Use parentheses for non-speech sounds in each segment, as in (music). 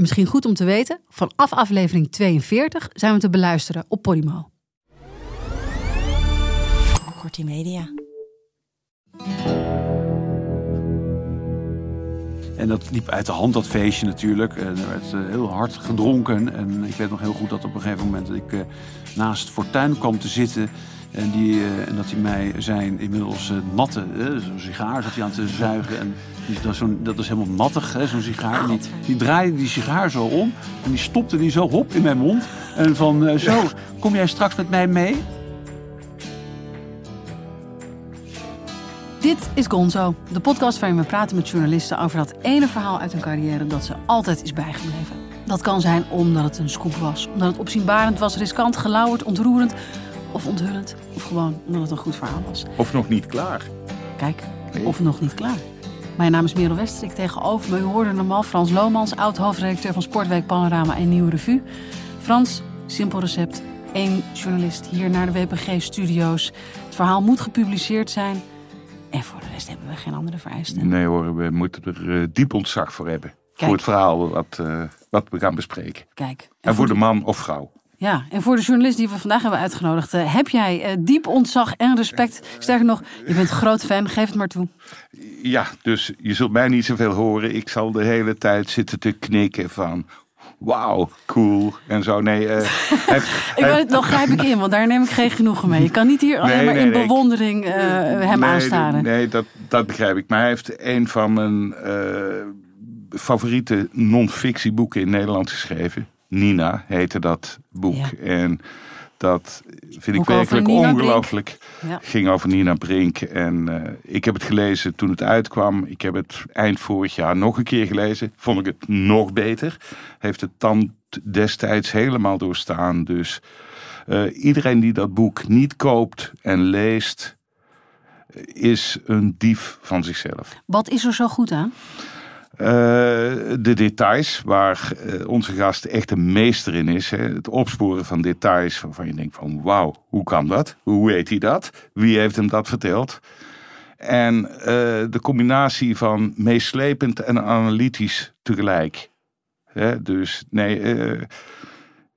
Misschien goed om te weten, vanaf aflevering 42 zijn we te beluisteren op Podimo. Kortie Media. En dat liep uit de hand, dat feestje natuurlijk. En er werd eh, heel hard gedronken. En ik weet nog heel goed dat op een gegeven moment ik eh, naast het fortuin kwam te zitten. En, die, eh, en dat hij mij zijn inmiddels natte, zo'n sigaar zat hij aan te zuigen. En die, dat, dat is helemaal nattig, hè, zo'n sigaar. En die, die draaide die sigaar zo om. En die stopte die zo hop in mijn mond. En van, eh, zo, kom jij straks met mij mee? Dit is Gonzo, de podcast waarin we praten met journalisten over dat ene verhaal uit hun carrière dat ze altijd is bijgebleven. Dat kan zijn omdat het een scoop was, omdat het opzienbarend was, riskant, gelauwerd, ontroerend of onthullend. Of gewoon omdat het een goed verhaal was. Of nog niet klaar. Kijk, of nog niet klaar. Mijn naam is Merel Westerik. Tegenover me, hoorde normaal Frans Lomans, oud-hoofdredacteur van Sportweek Panorama en Nieuwe Revue. Frans, simpel recept. Eén journalist hier naar de WPG-studio's. Het verhaal moet gepubliceerd zijn. En voor de rest hebben we geen andere vereisten. Nee hoor, we moeten er eh, diep ontzag voor hebben. Voor het verhaal wat, eh, wat we gaan bespreken. Kijk. En voor de man of vrouw. Ja, en voor de journalist die we vandaag hebben uitgenodigd, eh, heb jij eh, diep ontzag en respect. Sterker nog, je bent groot fan, geef het maar toe. Ja, dus je zult mij niet zoveel horen. Ik zal de hele tijd zitten te knikken van... Wauw, cool. En zo, nee. (laughs) hij- Ik hij- dan grijp ik in, want daar neem ik geen genoegen mee. Je kan niet hier alleen Nee, maar nee, in nee, bewondering hem nee, aanstaren. Nee, dat, dat begrijp ik. Maar hij heeft een van mijn favoriete non-fictieboeken in Nederland geschreven. Nina heette dat boek. Ja. En dat vind ik werkelijk ongelooflijk. Ja. Ging over Nina Brink. En eh, ik heb het gelezen toen het uitkwam. Ik heb het eind vorig jaar nog een keer gelezen. Vond ik het nog beter. Heeft het dan destijds helemaal doorstaan. Dus eh, iedereen die dat boek niet koopt en leest, eh, is een dief van zichzelf. Wat is er zo goed aan? Eh, de details, waar eh, onze gast echt een meester in is. Hè? Het opsporen van details waarvan je denkt van wauw, hoe kan dat? Hoe weet hij dat? Wie heeft hem dat verteld? En eh, de combinatie van meeslepend en analytisch tegelijk. Hè? Dus nee,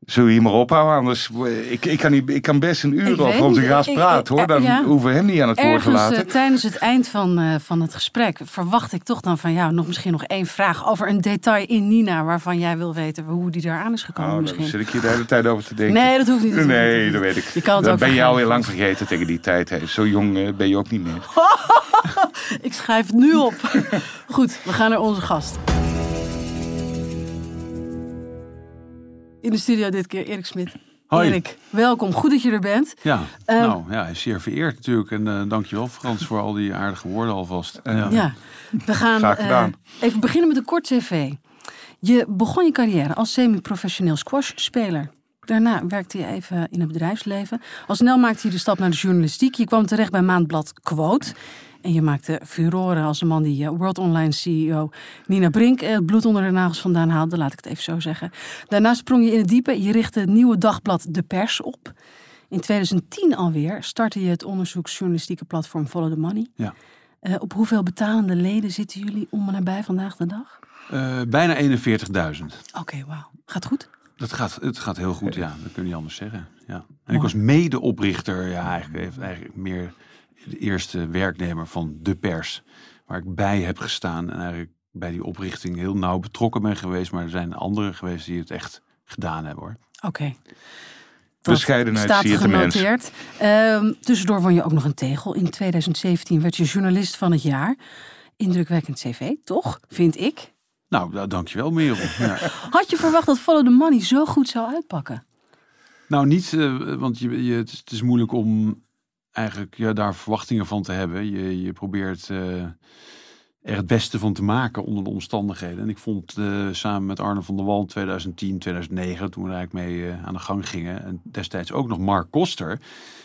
zullen we hier maar ophouden? Anders, ik, ik, kan, niet, ik kan best een uur over onze ik- praten hoor. ik- Dan ja. hoeven we hem niet aan het woord te laten. eh, tijdens het eind van, eh, van het gesprek verwacht ik toch dan van jou nog misschien nog één vraag over een detail in Nina waarvan jij wil weten hoe die eraan is gekomen Oh, daar misschien. zit ik hier de hele tijd over te denken. Nee, dat hoeft niet. Nee, dat weet ik. Je kan het dat ook ben je vergeten. alweer lang vergeten tegen die tijd. Hè. Zo jong eh, ben je ook niet meer. (laughs) Ik schrijf het nu op. (laughs) Goed, we gaan naar onze gast. In de studio dit keer Erik Smit. Hoi. Erik, welkom. Goed dat je er bent. Ja, Eh, nou ja, zeer vereerd natuurlijk. En eh dankjewel Frans voor al die aardige woorden alvast. ja. Ja, we gaan eh, even beginnen met een kort cv. Je begon je carrière als semi-professioneel squashspeler. Daarna werkte je even in het bedrijfsleven. Al snel maakte je de stap naar de journalistiek. Je kwam terecht bij Maandblad Quote. En je maakte furoren als de man die eh, World Online CEO Nina Brink eh, het bloed onder de nagels vandaan haalde. Laat ik het even zo zeggen. Daarna sprong je in het diepe. Je richtte het nieuwe dagblad De Pers op. In 2010 alweer startte je het onderzoeksjournalistieke platform Follow the Money. Ja. Eh, op hoeveel betalende leden zitten jullie om en nabij vandaag de dag? Bijna 41.000. Oké, wauw. Gaat goed? Dat gaat, het gaat heel goed, ja. Dat kun je niet anders zeggen. Ja. En ik was medeoprichter, ja, eigenlijk, eigenlijk meer de eerste werknemer van de pers. Waar ik bij heb gestaan en eigenlijk bij die oprichting heel nauw betrokken ben geweest. Maar er zijn anderen geweest die het echt gedaan hebben hoor. Oké. Dat Bescheidenheid staat zie je genoteerd. Ehm, tussendoor won je ook nog een tegel. In 2017 werd je journalist van het jaar. Indrukwekkend cv, toch? Vind ik. Nou, da- dankjewel Merel. (laughs) Ja. Had je verwacht dat Follow the Money zo goed zou uitpakken? Nou, niet, eh, want je, je, het, is, het is moeilijk om eigenlijk ja, daar verwachtingen van te hebben. Je, je probeert eh, er het beste van te maken onder de omstandigheden. En ik vond uh, samen met Arne van der Wal in 2010, 2009, toen we er eigenlijk mee uh, aan de gang gingen, en destijds ook nog Mark Koster,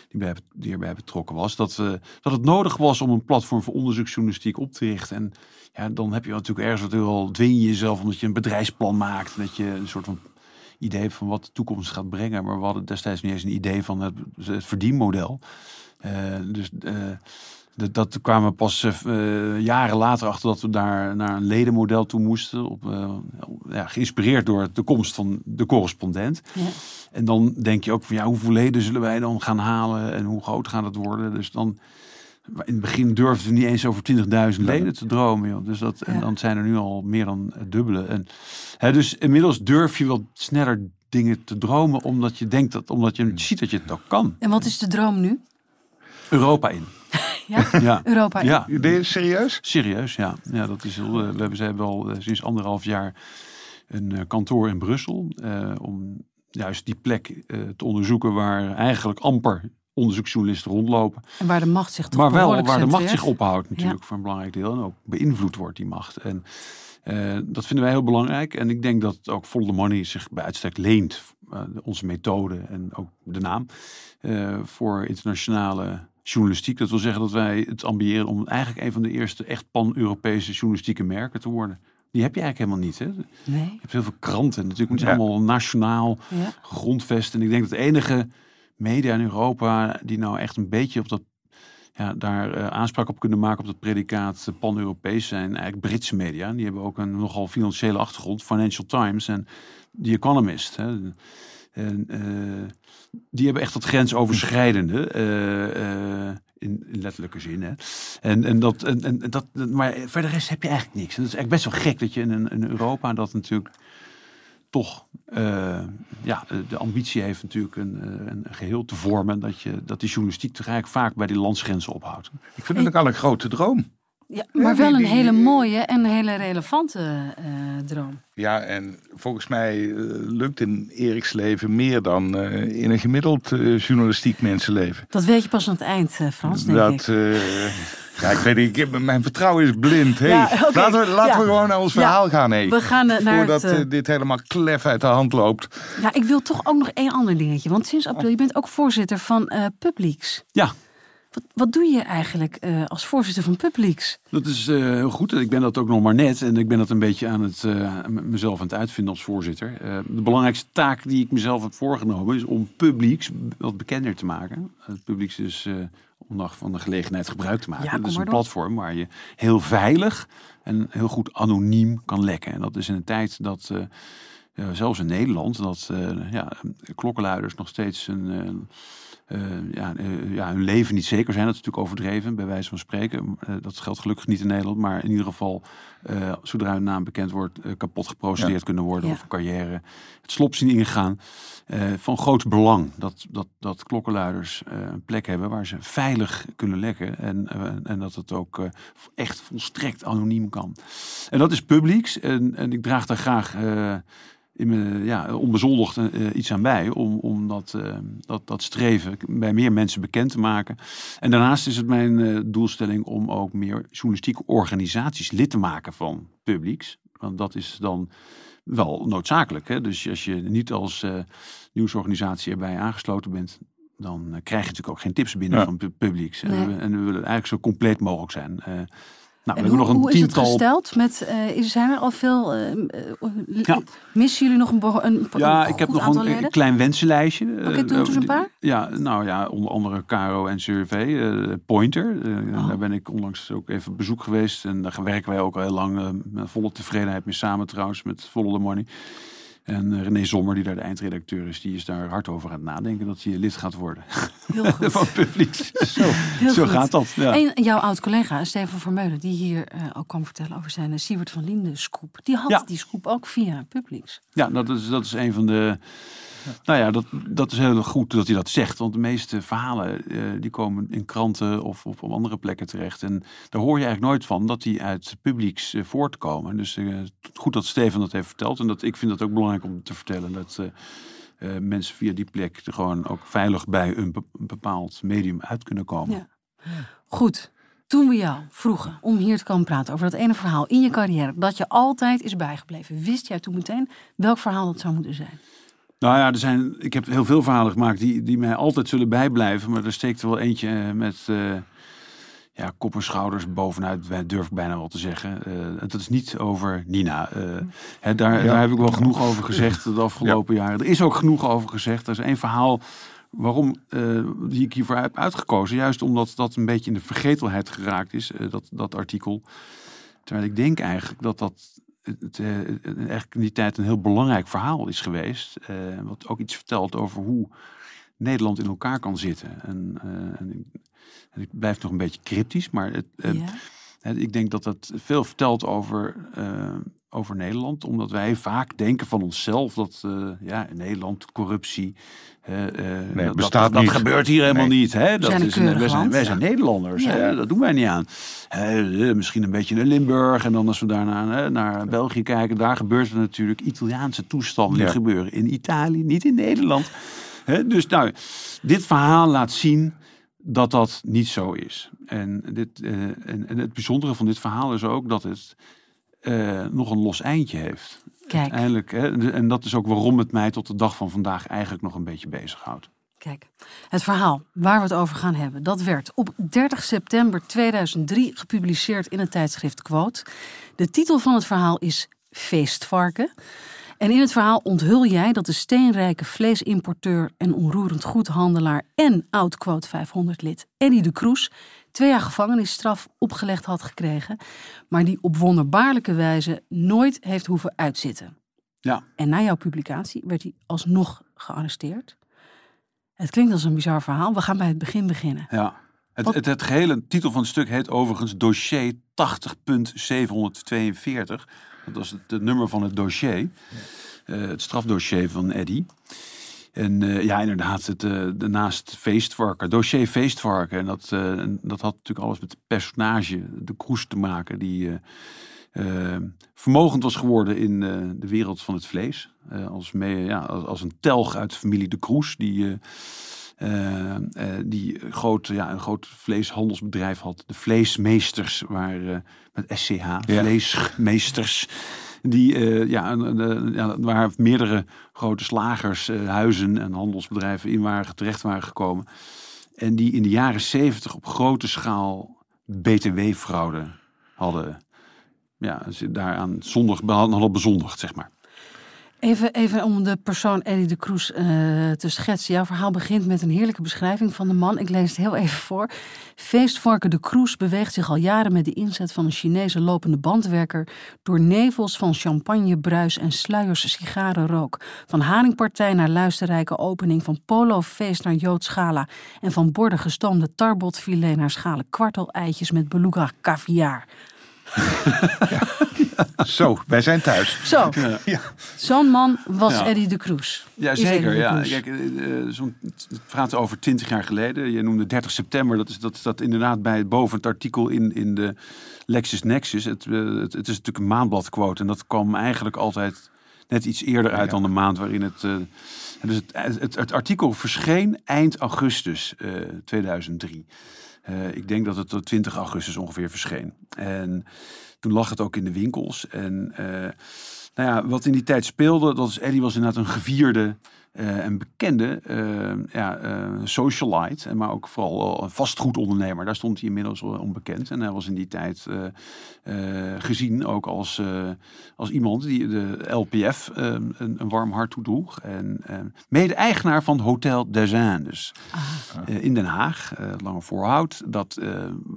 die, bij, die erbij betrokken was, dat, dat het nodig was om een platform voor onderzoeksjournalistiek op te richten. En ja, dan heb je natuurlijk ergens wat heel dwing je jezelf omdat je een bedrijfsplan maakt, dat je een soort van idee hebt van wat de toekomst gaat brengen. Maar we hadden destijds niet eens een idee van het verdienmodel. Dus dat, dat kwamen we pas uh, jaren later achter dat we daar naar een ledenmodel toe moesten. Op, uh, ja, geïnspireerd door de komst van de correspondent. Ja. En dan denk je ook van ja, hoeveel leden zullen wij dan gaan halen en hoe groot gaat het worden? Dus dan in het begin durfden we niet eens over 20.000 leden te dromen. Joh. Dus dat, en dan zijn er nu al meer dan het dubbele. En, hè, dus inmiddels durf je wel sneller dingen te dromen, omdat je denkt dat, omdat je ziet dat je het ook kan. En wat is de droom nu? Europa in. (laughs) Ja? ja. Europa. Ja. Ben je serieus? Serieus, ja. ja dat is heel, we hebben, ze hebben al sinds anderhalf jaar een kantoor in Brussel. Uh, om juist die plek uh, te onderzoeken waar eigenlijk amper onderzoeksjournalisten rondlopen. En waar de macht zich toch Maar wel waar de macht zich ophoudt natuurlijk ja. voor een belangrijk deel. En ook beïnvloed wordt die macht. En uh, dat vinden wij heel belangrijk. En ik denk dat ook Follow the Money zich bij uitstek leent. onze methode en ook de naam. voor internationale journalistiek. Dat wil zeggen dat wij het ambiëren om eigenlijk een van de eerste echt pan-Europese journalistieke merken te worden. Die heb je eigenlijk helemaal niet. Hè? Nee. Je hebt heel veel kranten. Natuurlijk moet je allemaal nationaal ja. grondvest. En ik denk dat de enige media in Europa die nou echt een beetje op dat ja, daar uh, aanspraak op kunnen maken op dat predicaat uh, pan-Europees zijn eigenlijk Britse media. Die hebben ook een nogal financiële achtergrond. Financial Times en The Economist. Hè. En, uh, die hebben echt dat grensoverschrijdende, uh, in, in, letterlijke zin. Hè. En, en dat, en, en dat, maar voor de rest heb je eigenlijk niks. En dat is eigenlijk best wel gek dat je in, Europa dat natuurlijk toch ja, de ambitie heeft natuurlijk een, een, geheel te vormen. Dat, je, dat die journalistiek tegelijk vaak bij die landsgrenzen ophoudt. Ik vind het ook al een grote droom. Ja, maar wel een hele mooie en een hele relevante uh, droom. Ja, en volgens mij uh, lukt in Eriks leven meer dan uh, in een gemiddeld journalistiek mensenleven. Dat weet je pas aan het eind, Frans, denk dat, ik. ja, ik weet niet, ik, mijn vertrouwen is blind. Hey, ja, okay. Laten, we, laten ja. we gewoon naar ons verhaal ja, gaan. Hey. We gaan naar Voordat het, dit helemaal klef uit de hand loopt. Ja, ik wil toch ook nog één ander dingetje. Want sinds april, je bent ook voorzitter van Publix. Ja. Wat, wat doe je eigenlijk uh, als voorzitter van Publix? Dat is uh, heel goed. Ik ben dat ook nog maar net. En ik ben dat een beetje aan het, uh, mezelf aan het uitvinden als voorzitter. de belangrijkste taak die ik mezelf heb voorgenomen is om Publix wat bekender te maken. Het Publix is om van de gelegenheid gebruik te maken. Ja, dat is een platform waar je heel veilig en heel goed anoniem kan lekken. En dat is in een tijd dat... Uh, zelfs in Nederland, dat uh, ja, klokkenluiders nog steeds een, uh, ja, ja, hun leven niet zeker zijn. Dat is natuurlijk overdreven, bij wijze van spreken. dat geldt gelukkig niet in Nederland, maar in ieder geval, zodra hun naam bekend wordt, kapot geprocedeerd ja. kunnen worden of carrière het slop zien ingaan. van groot belang dat, dat, dat klokkenluiders een plek hebben waar ze veilig kunnen lekken. En, en dat het ook echt volstrekt anoniem kan. En dat is Publix. En, en ik draag daar graag in ja, onbezoldigd uh, iets aan bij om, om dat, uh, dat, dat streven bij meer mensen bekend te maken. En daarnaast is het mijn uh, doelstelling om ook meer journalistieke organisaties lid te maken van Publix. Want dat is dan wel noodzakelijk. Hè? Dus als je niet als nieuwsorganisatie erbij aangesloten bent, dan krijg je natuurlijk ook geen tips binnen Ja. van Publix. Nee. En, we, en we willen eigenlijk zo compleet mogelijk zijn. Nou, we en hebben hoe, nog een hoe is het tiental gesteld? Met, uh, is, zijn er al veel... Uh, uh, Ja. Missen jullie nog een, een, Ja, ik heb nog een, leden? klein wensenlijstje. Oké, doe eens een paar. Ja, nou ja, onder andere Caro en Survey, eh, Pointer. Eh, Oh. Daar ben ik onlangs ook even op bezoek geweest. En daar werken wij ook al heel lang eh, met volle tevredenheid mee samen trouwens, met Follow the Money. En eh, René Sommer, die daar de eindredacteur is, die is daar hard over aan het nadenken dat hij lid gaat worden Heel (laughs) goed. van Publix. Zo, Heel zo goed. gaat dat. Ja. En jouw oud-collega Steven Vermeulen, die hier eh, ook kwam vertellen over zijn Siewert van Linden scoop. Die had Ja. die scoop ook via Publix. Ja, dat is, dat is een van de. Nou ja, dat, dat is heel goed dat hij dat zegt. Want de meeste verhalen eh, die komen in kranten of, of op andere plekken terecht. En daar hoor je eigenlijk nooit van dat die uit publieks eh, voortkomen. Dus eh, goed dat Steven dat heeft verteld. En dat, ik vind dat ook belangrijk om te vertellen. Dat mensen via die plek er gewoon ook veilig bij een bepaald medium uit kunnen komen. Ja. Goed. Toen we jou vroegen om hier te komen praten over dat ene verhaal in je carrière, dat je altijd is bijgebleven, wist jij toen meteen welk verhaal dat zou moeten zijn? Nou ja, er zijn, ik heb heel veel verhalen gemaakt die, die mij altijd zullen bijblijven. Maar er steekt er wel eentje eh, met uh, ja, kop en schouders bovenuit, durf ik bijna wel te zeggen. Uh, dat is niet over Nina. Hè, daar, daar heb ik wel genoeg over gezegd de afgelopen jaren. Er is ook genoeg over gezegd. Er is één verhaal waarom die ik hiervoor heb uitgekozen. Juist omdat dat een beetje in de vergetelheid geraakt is, dat, dat artikel. Terwijl ik denk eigenlijk dat dat het, uh, eigenlijk in die tijd een heel belangrijk verhaal is geweest. Uh, wat ook iets vertelt over hoe Nederland in elkaar kan zitten. En, uh, en, en ik blijf nog een beetje cryptisch, maar het, ja. ik denk dat dat veel vertelt over, over Nederland. Omdat wij vaak denken van onszelf dat ja, in Nederland corruptie. nee, bestaat dat, niet. dat gebeurt hier helemaal Nee. niet. Hè? Dat zijn is een, wij, zijn, wij zijn Nederlanders. Ja. Hè? Dat doen wij niet aan. Hè, misschien een beetje naar Limburg. En dan als we daarna hè, naar België kijken. Daar gebeurt er natuurlijk Italiaanse toestanden. Die gebeuren in Italië, niet in Nederland. Hè? Dus nou, dit verhaal laat zien dat dat niet zo is. En, dit, eh, en, en het bijzondere van dit verhaal is ook dat het eh, nog een los eindje heeft. Kijk, Uiteindelijk, hè, en dat is ook waarom het mij tot de dag van vandaag eigenlijk nog een beetje bezighoudt. kijk. Het verhaal waar we het over gaan hebben, dat werd op 30 september 2003 gepubliceerd in het tijdschrift Quote. De titel van het verhaal is Feestvarken. En in het verhaal onthul jij dat de steenrijke vleesimporteur en onroerend goedhandelaar en oud Quote 500 lid Eddie de Kroes twee jaar gevangenisstraf opgelegd had gekregen, maar die op wonderbaarlijke wijze nooit heeft hoeven uitzitten. Ja. En na jouw publicatie werd hij alsnog gearresteerd. Het klinkt als een bizar verhaal. We gaan bij het begin beginnen. Ja. Het, het, het gehele titel van het stuk heet overigens dossier 80.742. Dat was het, het nummer van het dossier. Eh, het strafdossier van Eddy. En eh, ja, inderdaad, het, eh, daarnaast feestvarken, dossier feestvarken. En dat, eh, en dat had natuurlijk alles met het personage, de Kroes, te maken. Die vermogend was geworden in de wereld van het vlees. Als, mee, ja, als, als een telg uit de familie de Kroes. Die, die groot, ja, een groot vleeshandelsbedrijf had. De vleesmeesters, waar, eh, met SCH, vleesmeesters. Die, eh, ja, waar meerdere grote slagers, eh, huizen en handelsbedrijven in waren, terecht waren gekomen. En die in de jaren zeventig op grote schaal BTW-fraude hadden. Ja, daaraan zondig, hadden bezondigd, zeg maar. Even, even om de persoon Eddie de Kroes eh, te schetsen. Jouw verhaal begint met een heerlijke beschrijving van de man. Ik lees het heel even voor. Feestvarken de Kroes beweegt zich al jaren met de inzet van een Chinese lopende bandwerker door nevels van champagne, bruis en sluiers sigarenrook. Van haringpartij naar luisterrijke opening, van polofeest naar Joods gala en van borden gestoomde tarbotfilet naar schalen kwartel-eitjes met beluga caviar. (laughs) Zo, wij zijn thuis. Zo, Ja. zo'n man was Ja. Eddie de Kroes. Ja, zeker. Ja. Kijk, eh, eh, zo'n, het praat over twintig jaar geleden. Je noemde 30 september. Dat is dat staat inderdaad bij boven het artikel in, in de LexisNexis. Het, eh, het, het is natuurlijk een maandbladquote. En dat kwam eigenlijk altijd net iets eerder uit Ja. dan de maand waarin het... eh, dus het, het, het artikel verscheen eind augustus eh, 2003. Eh, ik denk dat het tot 20 augustus ongeveer verscheen. En toen lag het ook in de winkels. En eh, nou ja, wat in die tijd speelde, dat is Eddie was inderdaad een gevierde eh, en bekende eh, ja, eh, socialite. En maar ook vooral een vastgoedondernemer. Daar stond hij inmiddels wel onbekend. En hij was in die tijd gezien ook als, als iemand die de LPF een, een warm hart toedroeg. En mede-eigenaar van Hotel Design. Dus eh, in Den Haag, Lange Voorhout. Dat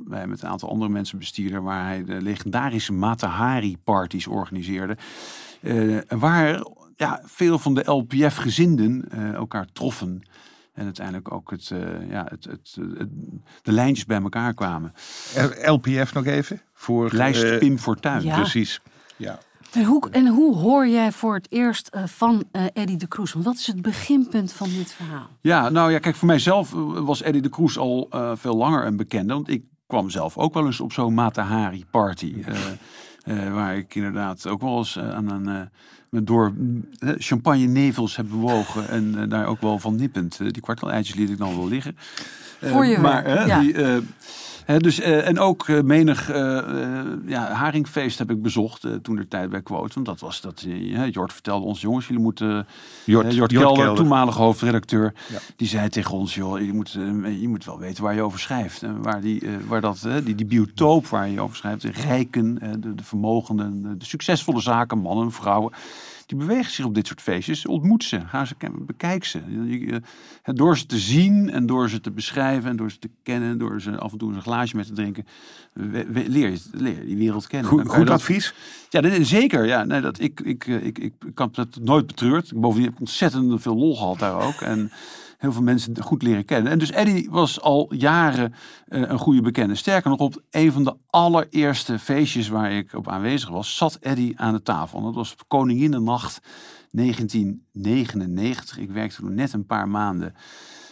wij met een aantal andere mensen bestierden. Waar hij de legendarische Matahari-parties organiseerde. Eh, waar ja, veel van de LPF-gezinden eh, elkaar troffen. En uiteindelijk ook het, eh, ja, het, het, het- de lijntjes bij elkaar kwamen. LPF nog even. Voor, Lijst eh, Pim Fortuyn. Ja. Precies. Ja. En hoe, en hoe hoor jij voor het eerst van Eddie de Kroes? Want wat is het beginpunt van dit verhaal? Ja, nou ja, kijk, voor mijzelf was Eddie de Kroes al eh, veel langer een bekende. Want ik kwam zelf ook wel eens op zo'n Matahari party. eh, eh, waar ik inderdaad ook wel eens eh, aan een, eh, door champagne nevels heb bewogen. En daar ook wel van nippend. Die kwartel-eitjes liet ik dan wel liggen. Voor je maar, ja. die, eh, Hè, dus, eh, en ook eh, menig eh, eh, ja, haringfeest heb ik bezocht eh, toen de tijd bij Quote. Want dat was dat, eh, Jort vertelde ons, jongens, jullie moeten... Jort, eh, Jort Jort Kelder, Kelder. toenmalige hoofdredacteur, Ja. die zei tegen ons, joh, je moet, eh, je moet wel weten waar je over schrijft. En waar die, eh, waar dat, eh, die, die biotoop waar je over schrijft, de rijken, eh, de, de vermogenden, de, de succesvolle zaken, mannen en vrouwen. Die bewegen zich op dit soort feestjes. Ontmoet ze, ga ze bekijk ze. Door ze te zien en door ze te beschrijven en door ze te kennen, door ze af en toe een glaasje met te drinken, leer, je, leer je die wereld kennen. Goed, kan goed dat- advies. ja, dat zeker. Ja, nee, dat, ik, ik, eh, ik, ik, heb dat nooit betreurd. Bovendien heb ik ontzettend veel lol gehad daar ook. En heel veel mensen goed leren kennen. En dus Eddie was al jaren eh, een goede bekende. Sterker nog, op een van de allereerste feestjes waar ik op aanwezig was, zat Eddie aan de tafel. En dat was op Koninginnennacht 1999. Ik werkte toen net een paar maanden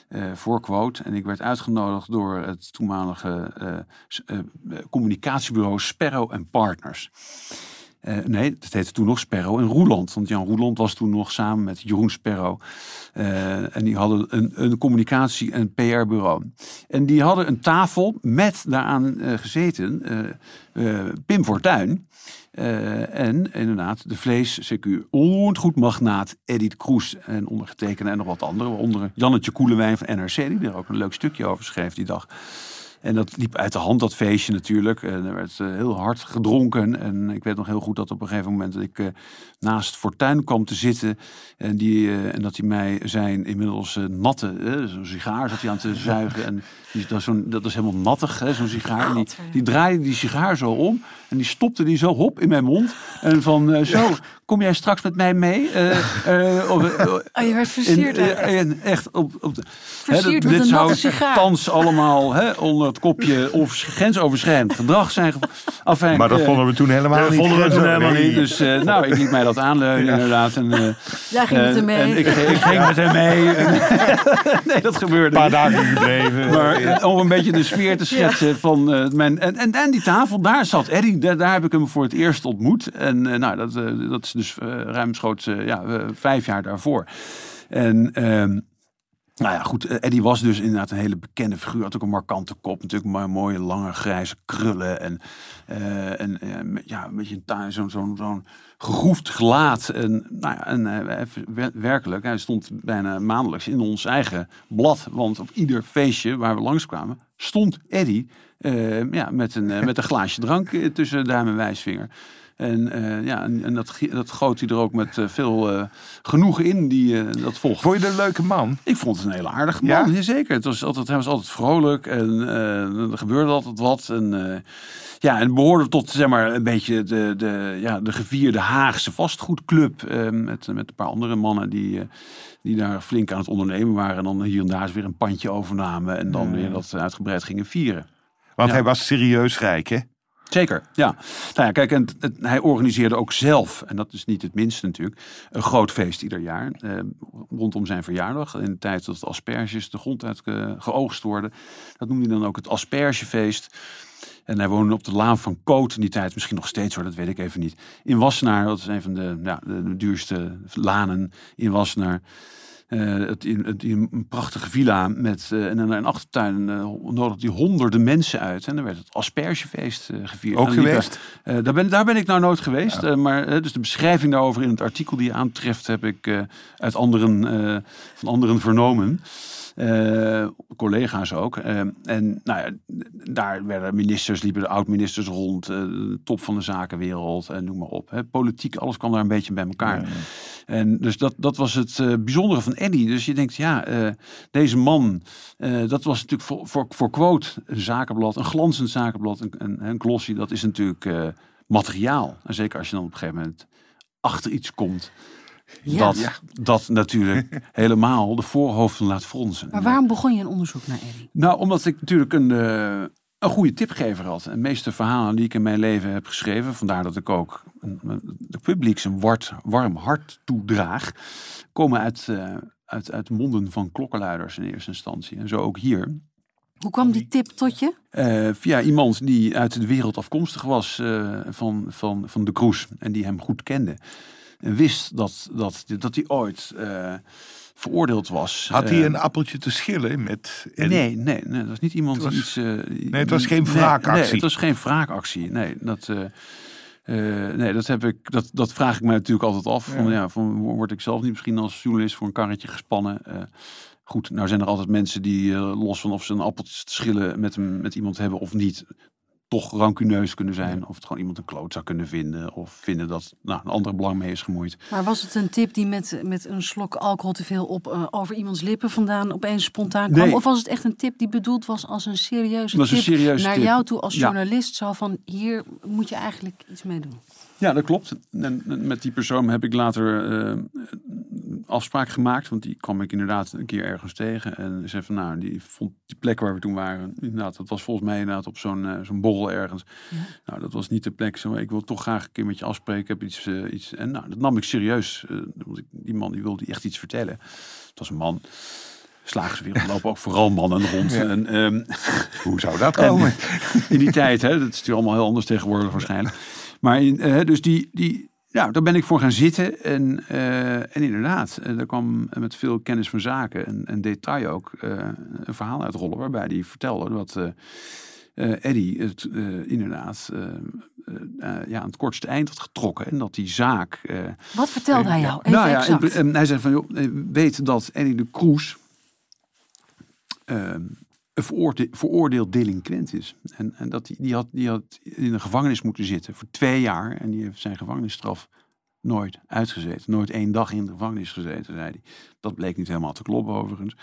eh, voor Quote. En ik werd uitgenodigd door het toenmalige eh, communicatiebureau Sparrow and Partners. Eh, nee, dat heette toen nog Sparrow en Roeland. Want Jan Roeland was toen nog samen met Jeroen Sparrow. eh, en die hadden een, een communicatie- en PR-bureau. En die hadden een tafel met daaraan eh, gezeten Pim Fortuyn. en inderdaad de vlees, CQ, onroerend Edith Kroes en ondergetekende en nog wat anderen. Waaronder Jannetje Koelewijn van NRC, die er ook een leuk stukje over schreef die dag. En dat liep uit de hand, dat feestje natuurlijk. En er werd eh, heel hard gedronken. En ik weet nog heel goed dat op een gegeven moment dat ik eh, naast Fortuin kwam te zitten. En, die, eh, en dat hij mij zijn inmiddels natte, zo'n sigaar zat hij aan te zuigen. En die, dat, is zo'n- dat is helemaal nattig, hè, zo'n sigaar. En die, die draaide die sigaar zo om. En die stopte die zo hop in mijn mond. En van, eh, zo, kom jij straks met mij mee? Eh, eh, (laughs) eh, Oh, je werd versierd en echt op, op de, Versierd hè, met dit een zou natte sigaar. thans allemaal hè, onder het kopje of grensoverschrijdend gedrag zijn. Enfin, Maar dat vonden we toen helemaal dat niet. vonden we toen helemaal niet. Dus eh, nou, ik liet mij dat aanleunen inderdaad. En, eh, Jij ging met hem mee. En ik, ik ging met hem mee. (laughs) En- (laughs) nee, dat gebeurde Een paar niet. dagen gebleven. Maar om een beetje de sfeer te schetsen van eh, mijn. En, en, en die tafel, daar zat Eddie. Daar, heb ik hem voor het eerst ontmoet. En eh, nou, dat, eh, dat is dus eh, ruimschoots ja, vijf jaar daarvoor. En. ehm, nou ja, goed. Eddie was dus inderdaad een hele bekende figuur. Had ook een markante kop. Natuurlijk mooie, lange, grijze krullen. En, eh, en ja, een beetje zo'n zo'n zo'n gegroefd gelaat. En, nou ja, en werkelijk, hij stond bijna maandelijks in ons eigen blad. Want op ieder feestje waar we langskwamen, stond Eddie eh, ja, met, een, eh, met een glaasje drank eh, tussen duim en wijsvinger. En, eh, ja, en, en dat, dat goot hij er ook met veel eh, genoegen in, die, dat volgt. Vond je dat een leuke man? Ik vond het een hele aardige man, ja? zeker. Het was altijd, hij was altijd vrolijk en er gebeurde altijd wat. En, ja, en behoorde tot zeg maar, een beetje de, de, ja, de gevierde Haagse vastgoedclub. eh, met, met een paar andere mannen die, die daar flink aan het ondernemen waren. En dan hier en daar eens weer een pandje overnamen. En dan weer dat uitgebreid gingen vieren. Want Ja. hij was serieus rijk, hè? Zeker, ja. Nou ja, kijk, en het- het- hij organiseerde ook zelf, en dat is niet het minste natuurlijk, een groot feest ieder jaar. Eh, rondom zijn verjaardag, in de tijd dat de asperges de grond uit eh, geoogst worden. Dat noemde hij dan ook het aspergefeest. En hij woonde op de laan van Koot in die tijd, misschien nog steeds hoor, dat weet ik even niet. In Wassenaar, dat is een van de, ja, de duurste lanen in Wassenaar. Eh, het, in, het, een prachtige villa met eh, en in een achtertuin eh nodigde hij honderden mensen uit. En dan werd het aspergefeest gevierd. Ook liep geweest? daar, ben, daar ben ik nou nooit geweest. maar dus de beschrijving daarover in het artikel die je aantreft heb ik uit anderen, van anderen vernomen. Collega's ook. En nou ja, daar werden ministers, liepen de oud-ministers rond, de top van de zakenwereld en noem maar op. Hè. Politiek, alles kwam daar een beetje bij elkaar. En dus dat, dat was het eh, bijzondere van Eddie. Dus je denkt, ja, eh, deze man, eh, dat was natuurlijk voor, voor, voor Quote een zakenblad, een glanzend zakenblad, een, een, een glossy, dat is natuurlijk eh, materiaal. En zeker als je dan op een gegeven moment achter iets komt, Ja. dat, dat natuurlijk (laughs) helemaal de voorhoofden laat fronsen. Maar waarom begon je een onderzoek naar Eddie? Nou, omdat ik natuurlijk een, eh, een goede tipgever had. En de meeste verhalen die ik in mijn leven heb geschreven, vandaar dat ik ook een, een- de publiek zijn wart, warm hart toedraag, komen uit, eh, uit, uit monden van klokkenluiders in eerste instantie. En zo ook hier. Hoe kwam die tip tot je? Eh, via iemand die uit de wereld afkomstig was eh, van, van, van de Kroes en die hem goed kende. En wist dat, dat, dat hij ooit veroordeeld was. Had hij Eh, een appeltje te schillen met... Nee, nee, nee, dat was niet iemand was- die iets... eh, Nee, het was geen wraakactie. Nee, het was geen wraakactie. Nee, dat, eh, eh, nee, dat, heb ik, dat, dat vraag ik me natuurlijk altijd af. Van, Ja. ja, van, word ik zelf niet misschien als journalist voor een karretje gespannen? Goed, nou zijn er altijd mensen die, los van of ze een appeltje te schillen met, een, met iemand hebben of niet, toch rancuneus kunnen zijn. Of het gewoon iemand een kloot zou kunnen vinden. Of vinden dat nou, een ander belang mee is gemoeid. Maar was het een tip die met, met een slok alcohol te veel op, eh, over iemands lippen vandaan opeens spontaan kwam? Nee. Of was het echt een tip die bedoeld was als een serieuze een tip serieuze naar tip. jou toe als Ja. journalist? Zo van, hier moet je eigenlijk iets mee doen. Ja, dat klopt. En en met die persoon heb ik later eh, afspraak gemaakt. Want die kwam ik inderdaad een keer ergens tegen. En zei van, nou, die vond die plek waar we toen waren... Inderdaad, dat was volgens mij inderdaad op zo'n eh, zo'n borrel ergens. Nou, dat was niet de plek. Zo, ik wil toch graag een keer met je afspreken. Ik heb iets, eh, iets... En nou, dat nam ik serieus. eh, want ik, die man die wilde echt iets vertellen. Het was een man. Slagerswereld lopen ook vooral mannen rond. Ja. En, ehm, (laughs) Hoe zou dat en komen? in die tijd, hè, dat is natuurlijk allemaal heel anders tegenwoordig waarschijnlijk. Maar in, dus die, die, ja, daar ben ik voor gaan zitten. En, eh, en inderdaad, eh, daar kwam met veel kennis van zaken en, en detail ook eh, een verhaal uitrollen. Waarbij hij vertelde dat eh eh, Eddie het eh, inderdaad eh, eh, eh, ja, aan het kortste eind had getrokken. En dat die zaak... eh, Wat vertelde hij jou? Even nou ja, exact. en, hij zei van, joh, eh, weet dat Eddie de Kroes ehm, veroorde- veroordeeld delinquent is. En, en dat die, die, had, die had in de gevangenis moeten zitten voor twee jaar. En die heeft zijn gevangenisstraf nooit uitgezeten. Nooit één dag in de gevangenis gezeten, zei hij. Dat bleek niet helemaal te kloppen overigens.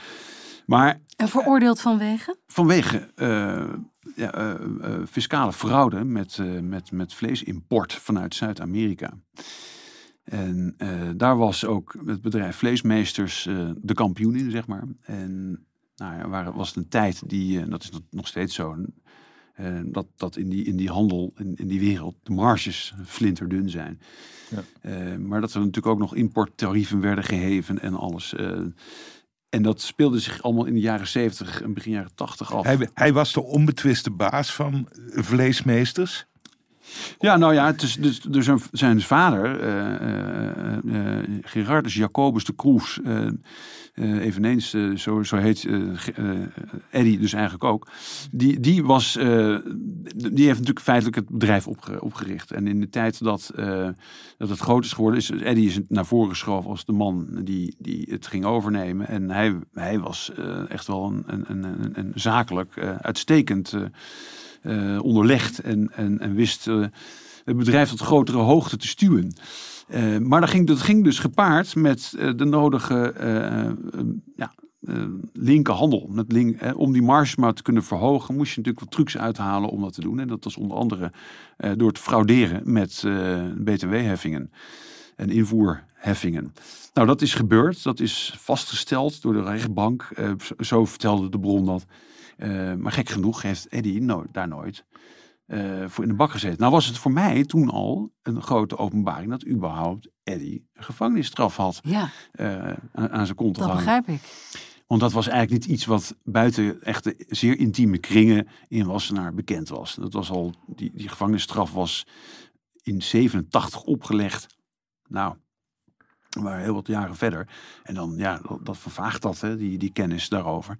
Maar En veroordeeld vanwege? vanwege eh, ja, eh, eh, fiscale fraude met, met, met vleesimport vanuit Zuid-Amerika. En daar was ook het bedrijf Vleesmeesters de kampioen in, zeg maar. En nou ja, waar, was het een tijd die, eh, dat is nog- steeds zo, eh, dat, dat in, die, in die handel, in, in die wereld, de marges flinterdun zijn. Ja. Eh, maar dat er natuurlijk ook nog importtarieven werden geheven en alles. en dat speelde zich allemaal in de jaren 70 en begin jaren 80 af. Hij, hij was de onbetwiste baas van vleesmeesters. Ja, nou ja, het is dus, dus zijn, zijn vader, Gerardus Jacobus de Kroes, eh, eveneens, eh, zo, zo heet eh, Eddie dus eigenlijk ook, die, die, was, die heeft natuurlijk feitelijk het bedrijf opge- opgericht. En in de tijd dat, dat het groot is geworden, is Eddie is naar voren geschoven als de man die, die het ging overnemen. En hij, hij was echt wel een, een, een, een, zakelijk uitstekend onderlegd en, en, en wist het bedrijf tot grotere hoogte te stuwen. Eh, maar dat ging, dat ging dus gepaard met eh, de nodige eh, ja, linkerhandel. Link, om die marge maar te kunnen verhogen, moest je natuurlijk wat trucs uithalen om dat te doen. En dat was onder andere door te frauderen met btw-heffingen en invoerheffingen. Nou, dat is gebeurd. Dat is vastgesteld door de rechtbank. Zo- vertelde de bron dat. Maar gek genoeg heeft Eddie daar nooit eh, voor in de bak gezeten. Nou was het voor mij toen al een grote openbaring dat überhaupt Eddie een gevangenisstraf had Ja, eh, aan, aan zijn kont dat gehangen. begrijp ik. Want dat was eigenlijk niet iets wat buiten echte zeer intieme kringen in Wassenaar bekend was. Dat was al, die, die gevangenisstraf was in 87 opgelegd. Nou, we waren heel wat jaren verder. En dan, ja, dat, dat vervaagt dat, hè, die, die kennis daarover.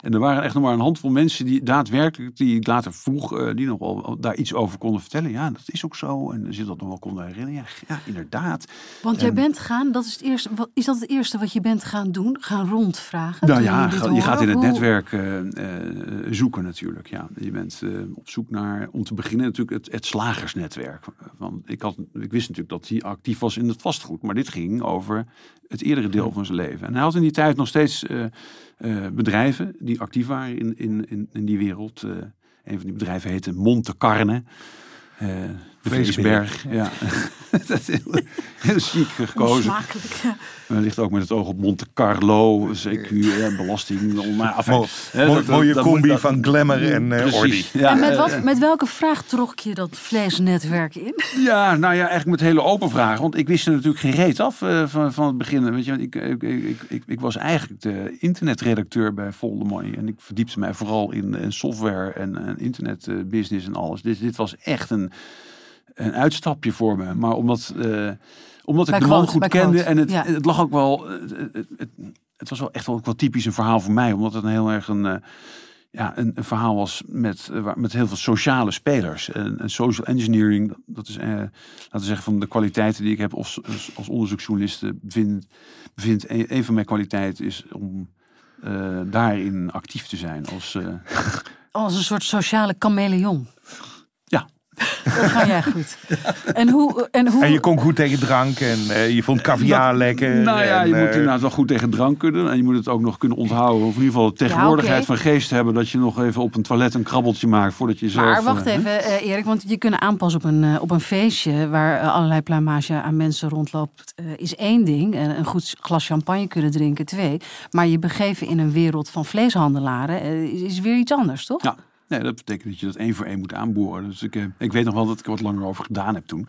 En er waren echt nog maar een handvol mensen die daadwerkelijk, die ik later vroeg, eh, die nog wel daar iets over konden vertellen. Ja, dat is ook zo. En ze dat nog wel konden herinneren. Ja, ja inderdaad. Want jij En- bent gaan, dat is het eerste. Wat, is dat het eerste wat je bent gaan doen? Gaan rondvragen? Nou ja, ga- je gaat in het netwerk eh, eh, zoeken natuurlijk. Ja. Je bent op zoek naar, om te beginnen natuurlijk het, het slagersnetwerk. Want ik, had, ik wist natuurlijk dat hij actief was in het vastgoed. Maar dit ging over het eerdere deel van zijn leven. En hij had in die tijd nog steeds eh, eh, bedrijven die actief waren in, in, in, in die wereld. Eh, een van die bedrijven heette Monte Carne. Eh. Vleesberg. Ja. (laughs) dat is heel, heel chic gekozen. Smakelijk. ja. Ook met het oog op Monte Carlo, CQ, ja, belasting. Maar, enfin, Mo- hè, mo- dat- mooie dat- combi dat- van glamour en eh ordy. Precies. Ja, en met, eh, wat, met welke vraag trok je dat vleesnetwerk in? ja, nou ja, eigenlijk met hele open vragen. Want ik wist er natuurlijk geen reet af eh, van, van het begin. Weet je, want ik, ik, ik, ik, ik was eigenlijk de internetredacteur bij Folder Money. En ik verdiepte mij vooral in, in software en, en internetbusiness en alles. Dus dit was echt een, een uitstapje voor me. Maar omdat, eh, omdat ik Bij de man goed kende en het, ja. het lag ook wel... eh, Het, het, het, was wel echt wel, wel typisch een verhaal voor mij, omdat het een heel erg een, eh, ja, een, een verhaal was met, eh, met heel veel sociale spelers. En, en social engineering, dat- is, eh, laten we zeggen, van de kwaliteiten die ik heb als, als, onderzoeksjournalist, eh, bevind, bevindt een, een van mijn kwaliteiten is om eh, daarin actief te zijn. Als, eh, (laughs) Als een soort sociale chameleon. Ja. Dat ga jij goed. En hoe... En, hoe, En je kon goed tegen drank en eh, je vond caviar lekker. Nou ja, en, je moet eh, inderdaad wel goed tegen drank kunnen. En je moet het ook nog kunnen onthouden. Of in ieder geval de tegenwoordigheid van geest hebben. Dat je nog even op een toilet een krabbeltje maakt voordat je zelf... maar wacht eh, even, eh, Erik, want je kunnen aanpassen op een, op een feestje waar allerlei pluimage aan mensen rondloopt, eh, is één ding. En een goed glas champagne kunnen drinken, twee. Maar je begeven in een wereld van vleeshandelaren is, is weer iets anders, toch? Ja, nee, dat betekent dat je dat één voor één moet aanboren. Dus ik, eh, ik weet nog wel dat ik er wat langer over gedaan heb toen.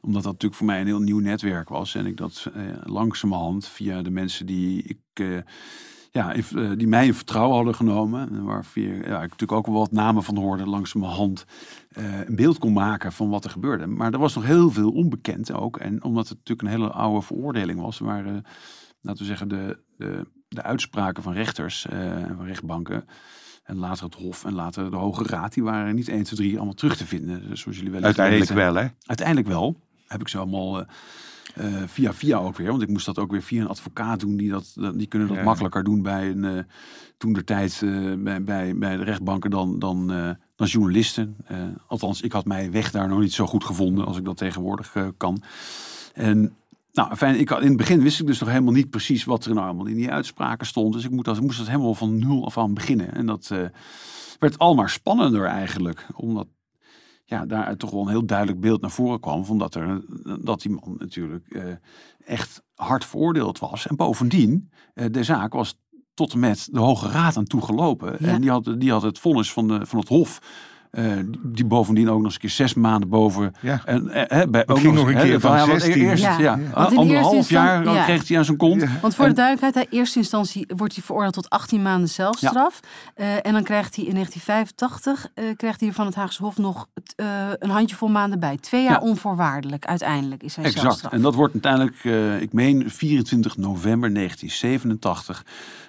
Omdat dat natuurlijk voor mij een heel nieuw netwerk was. En ik dat eh, langzamerhand via de mensen die ik... eh, ja, eh, die mij in vertrouwen hadden genomen. En waar ja, ik natuurlijk ook wel wat namen van hoorde. Langzamerhand eh een beeld kon maken van wat er gebeurde. Maar er was nog heel veel onbekend ook. En omdat het natuurlijk een hele oude veroordeling was. Waren, laten we zeggen, de, de, de uitspraken van rechters en van rechtbanken. En later het Hof en later de Hoge Raad. Die waren niet 1, 2, 3 allemaal terug te vinden. Dus zoals jullie wel Uiteindelijk weten. wel, hè? Uiteindelijk wel. Heb ik ze allemaal eh, eh, via via ook weer. Want ik moest dat ook weer via een advocaat doen. Die, dat, die kunnen dat Ja. makkelijker doen bij een eh, toen de tijd bij, bij, bij de rechtbanken dan, dan, dan journalisten. Althans, ik had mijn weg daar nog niet zo goed gevonden als ik dat tegenwoordig kan. En nou, fijn, ik had, in het begin wist ik dus nog helemaal niet precies wat er nou allemaal in die uitspraken stond. Dus ik, moet dat, moest dat helemaal van nul af aan beginnen. En dat eh, werd al maar spannender eigenlijk. Omdat ja, daaruit toch wel een heel duidelijk beeld naar voren kwam. Van dat, er, dat die man natuurlijk eh, echt hard veroordeeld was. En bovendien, eh, de zaak was tot en met de Hoge Raad aan toegelopen. Ja. En die had, die had het vonnis van, de, van het Hof. Eh, die- die bovendien ook nog eens een keer zes maanden boven. Ja. En, eh, bij, ook ging nog nog een keer van ja, want 16. Eerst, Ja. ja. Want in eerste anderhalf jaar ja. kreeg hij aan zijn kont. Ja. Want voor de duidelijkheid, in eerste instantie wordt hij veroordeeld tot 18 maanden celstraf. Eh, en dan krijgt hij in 1985 eh, krijgt hij van het Haagse Hof nog eh, een handjevol maanden bij. Twee jaar Ja. onvoorwaardelijk uiteindelijk is zijn Exact. En dat wordt uiteindelijk, eh, ik meen 24 november 1987,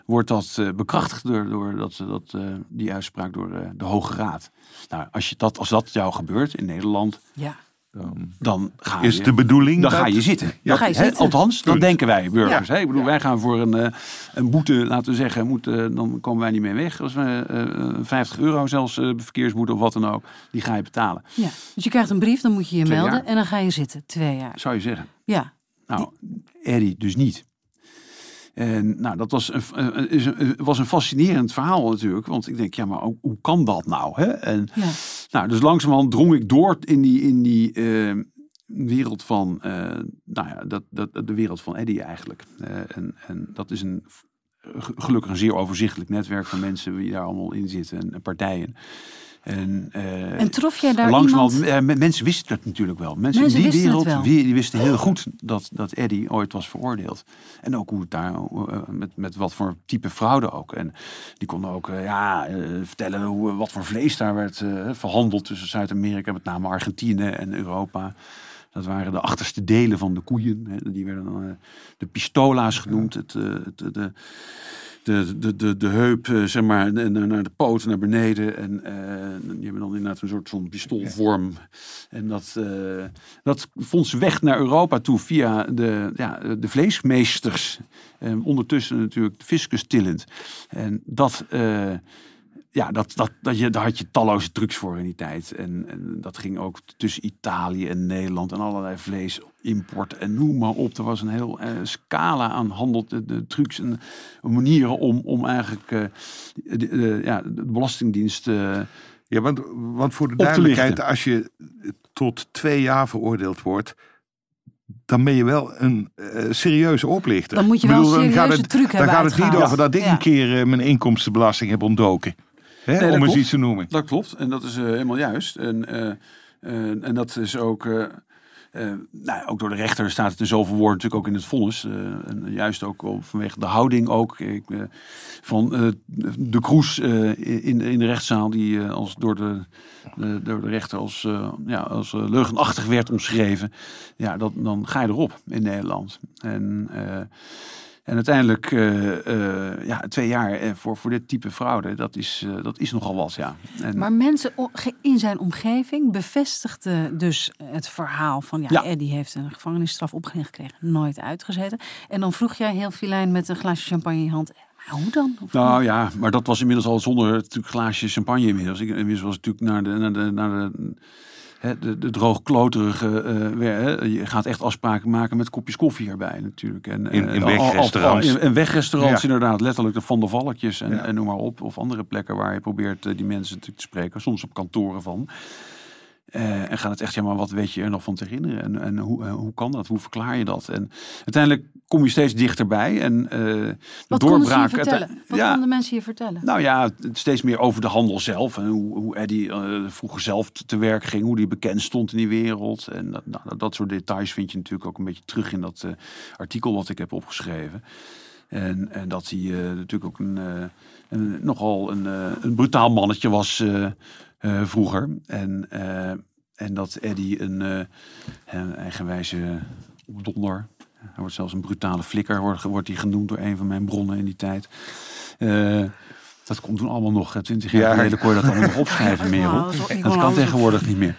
wordt dat eh, bekrachtigd door, door dat, dat, eh, die uitspraak door eh, de Hoge Raad. Nou, als, je dat, als dat jou gebeurt in Nederland, Ja. Dan dan ga is je, de bedoeling dan dat... ga je zitten. Dat- ga je hè, zitten. Althans, dat denken wij burgers. Ja. Hè? Ik bedoel, wij gaan voor een, eh, een boete, laten we zeggen, moet, dan komen wij niet mee weg. Als we eh, 50 euro zelfs eh, verkeersboete of wat dan ook, die ga je betalen. ja. Dus je krijgt een brief, dan moet je je Twee melden jaar. en dan ga je zitten. Twee jaar. Zou je zeggen. Ja. Nou, Eddie dus niet. En nou, dat was een, een- is een, was een fascinerend verhaal natuurlijk. Want ik denk, ja, maar hoe, hoe kan dat nou? Hè? En, ja. nou, dus langzamerhand drong ik door in die, in die eh, wereld van, eh, nou ja, dat, dat, de wereld van Eddie eigenlijk. Eh, en, en dat is een, gelukkig een zeer overzichtelijk netwerk van mensen die daar allemaal in zitten en, en partijen. En, eh, En trof jij daar iemand... eh, men- mensen wisten dat natuurlijk wel. Mensen, Mensen in die wereld die wisten heel goed dat, dat Eddie ooit was veroordeeld. En ook hoe het daar, eh, met, met wat voor type fraude ook. En die konden ook eh, ja, eh, vertellen hoe, wat voor vlees daar werd eh, verhandeld tussen Zuid-Amerika, met name Argentinië en Europa. Dat waren de achterste delen van de koeien. Hè. Die werden dan eh, de pistola's genoemd. Het, eh, het, de, de, de, de, de, heup, eh, zeg maar, naar, de poot naar beneden. En eh, die hebben dan inderdaad een soort van pistoolvorm. En dat, eh, dat vond ze weg naar Europa toe via de, ja, de vleesmeesters. Eh, ondertussen natuurlijk de fiscus tillend. En dat... ja, dat, dat, dat je, daar had je talloze trucs voor in die tijd. En, en dat ging ook tussen Italië en Nederland en allerlei vleesimport en noem maar op. Er was een heel eh, scala aan handel, de, de trucs en manieren om, om eigenlijk eh, de, de- ja, de Belastingdienst... eh, Ja, want, want voor de duidelijkheid, als je tot twee jaar veroordeeld wordt, dan ben je wel een serieuze oplichter. Dan moet je Ik wel bedoel, een dan gaat serieuze het, truc Dan hebben gaat het niet over dat ik Ja. een keer eh, mijn inkomstenbelasting heb ontdoken. Hè, dat om eens klopt. iets te noemen. Dat klopt, en dat is helemaal juist. En, eh, eh, en dat is ook, eh, nou, ook door de rechter staat het in zoveel woorden natuurlijk ook in het vonnis. eh, en juist ook vanwege de houding ook ik, eh, van de Kroes in, in de rechtszaal die als door de, door de rechter als, ja, als leugenachtig werd omschreven. Ja, dat, dan ga je erop in Nederland. En... En uiteindelijk, eh, eh, ja, twee jaar eh, voor, voor dit type fraude, dat is, dat is nogal wat, ja. En, Maar mensen in zijn omgeving bevestigden dus het verhaal van... ja, Ja. Eddie heeft een gevangenisstraf opgelegd gekregen, nooit uitgezeten. En dan vroeg jij heel filijn met een glaasje champagne in je hand... hoe dan? Of Nou ja, maar dat was inmiddels al zonder natuurlijk glaasje champagne inmiddels. Ik, inmiddels was natuurlijk naar de, naar de, naar de, de, de droogkloterige... eh. Je gaat echt afspraken maken met kopjes koffie erbij natuurlijk. En, In- eh, in al- al- wegrestaurants. In, in wegrestaurants Ja. inderdaad, letterlijk de Van der Valkjes en, Ja. en noem maar op. Of andere plekken waar je probeert eh, die mensen natuurlijk te spreken. Soms op kantoren van. Eh, en gaat het echt, ja, maar wat weet je er nog van te herinneren? En, en hoe, eh, hoe kan dat? Hoe verklaar je dat? En uiteindelijk kom je steeds dichterbij. En eh de Wat ze doorbraak. Wat ja, konden mensen je vertellen? nou ja, steeds meer over de handel zelf. En hoe, hoe Eddie vroeger zelf te, werk ging. Hoe die bekend stond in die wereld. En dat, nou, dat- dat soort details vind je natuurlijk ook een beetje terug in dat artikel wat ik heb opgeschreven. En, en dat hij natuurlijk ook een, een, nogal een, een brutaal mannetje was eh, vroeger. En, eh, en dat Eddie een, eh, een eigenwijze opdonder... Hij wordt zelfs een brutale flikker, wordt, wordt hij genoemd door een van mijn bronnen in die tijd. Eh, dat komt toen allemaal nog. Twintig jaar Ja. geleden kon je dat allemaal nog (laughs) opschrijven, Merel. Dat kan tegenwoordig niet meer.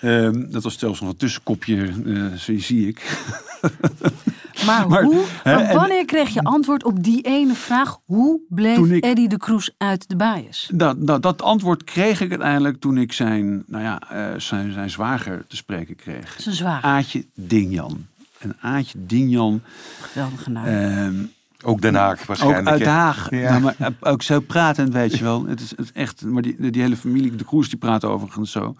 Ehm, dat was zelfs nog een tussenkopje, eh, zo zie ik. (laughs) Maar, Maar, hoe, hè, maar en- wanneer kreeg je antwoord op die ene vraag? Hoe bleef ik- Eddie de Kroes uit de bias? Dat, dat, dat antwoord kreeg ik uiteindelijk toen ik zijn, nou ja, eh, zijn, zijn zwager te spreken kreeg. Zijn zwaar. Aatje Dingjan. En Aatje Dingjan, Geweldige naam. ehm, Ook Den Haag ook waarschijnlijk. uit hè? Den Haag. Ja. Nou, maar eh, ook zo pratend, weet je wel. Het is, het is echt, maar die, die hele familie, de Kroes, die praat overigens zo.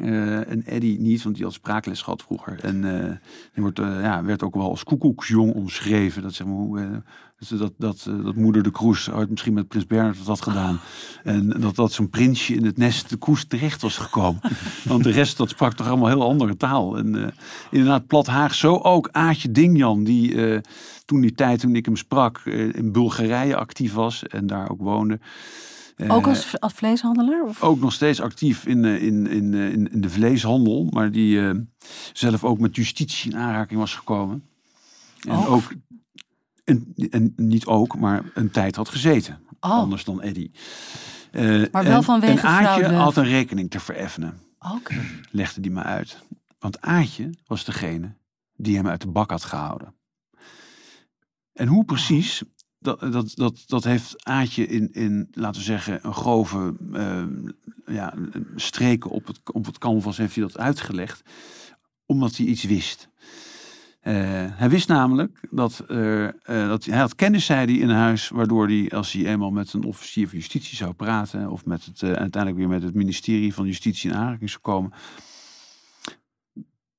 Eh, en Eddie niet, want die had spraakles gehad vroeger. En eh, die wordt, eh, ja, werd ook wel als koekoeksjong omschreven. Dat, zeg maar, hoe, eh, dat, dat, dat, moeder de Kroes ooit misschien met prins Bernhard had dat gedaan. En dat dat zo'n prinsje in het nest de Kroes terecht was gekomen. (laughs) want de rest, dat sprak toch allemaal heel andere taal. En inderdaad, plat Haag, zo ook Aatje Dingjan, die toen die tijd, toen ik hem sprak, in Bulgarije actief was en daar ook woonde. Eh, ook als, als vleeshandelaar? Of? ook nog steeds actief in, eh, in, in, eh, in, in de vleeshandel, maar die zelf ook met justitie in aanraking was gekomen. En Oh. ook, en, en niet ook, maar een tijd had gezeten. Oh. Anders dan. Eh, Maar wel en- vanwege En Aatje had een rekening te vereffenen, Oké. legde die me uit. Want Aatje was degene die hem uit de bak had gehouden. En hoe precies, dat, dat, dat, dat heeft Aatje in, in, laten we zeggen, een grove eh, ja, streken op het, op het canvas heeft hij dat uitgelegd. Omdat hij iets wist. Eh, hij wist namelijk dat, eh, dat hij had kennis, zei hij, in huis, waardoor hij, als hij eenmaal met een officier van justitie zou praten, of met het, uiteindelijk weer met het ministerie van Justitie in aanraking zou komen,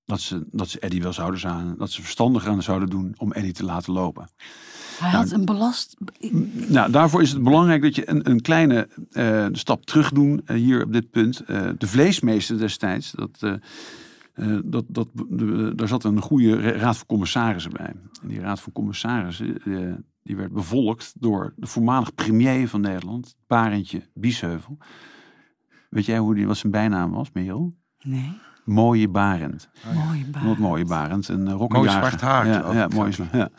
dat ze, dat ze Eddie wel zouden zijn, dat ze verstandig aan zouden doen om Eddie te laten lopen. Hij had een belast... Nou, daarvoor is het belangrijk dat je een, een kleine eh, stap terug doen eh, hier op dit punt. Eh, de vleesmeester destijds, dat, eh, eh, dat, dat, de- daar zat een goede ra- raad van commissarissen bij. En die raad van commissarissen eh, die werd bevolkt door de voormalig premier van Nederland, Barentje Biesheuvel. Weet jij hoe die, wat zijn bijnaam was, Merel? Nee, Mooie Barend. mooie baan. Wat mooie Barend. Een uh, Mooi zwart haar, Ja, ja, mooi zwart. Ja.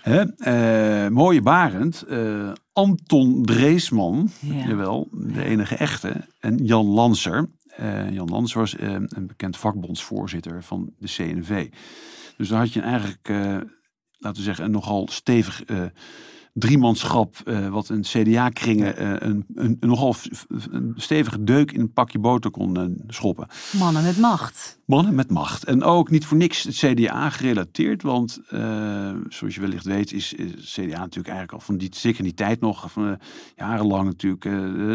Hè, eh, mooie Barend. eh, Anton Dreesman, Ja. jawel, de enige echte. En Jan Lanser. Eh, Jan Lanser was een bekend vakbondsvoorzitter van de CNV. Dus daar had je eigenlijk, laten we zeggen, een nogal stevig driemanschap, eh, wat een CDA-kringen eh, een, een, een nogal een stevige deuk in een pakje boter kon eh, schoppen. Mannen met macht. Mannen met macht. En ook niet voor niks het CDA gerelateerd. Want zoals je wellicht weet is, CDA natuurlijk eigenlijk al van die, zeker in die tijd nog, van, jarenlang natuurlijk,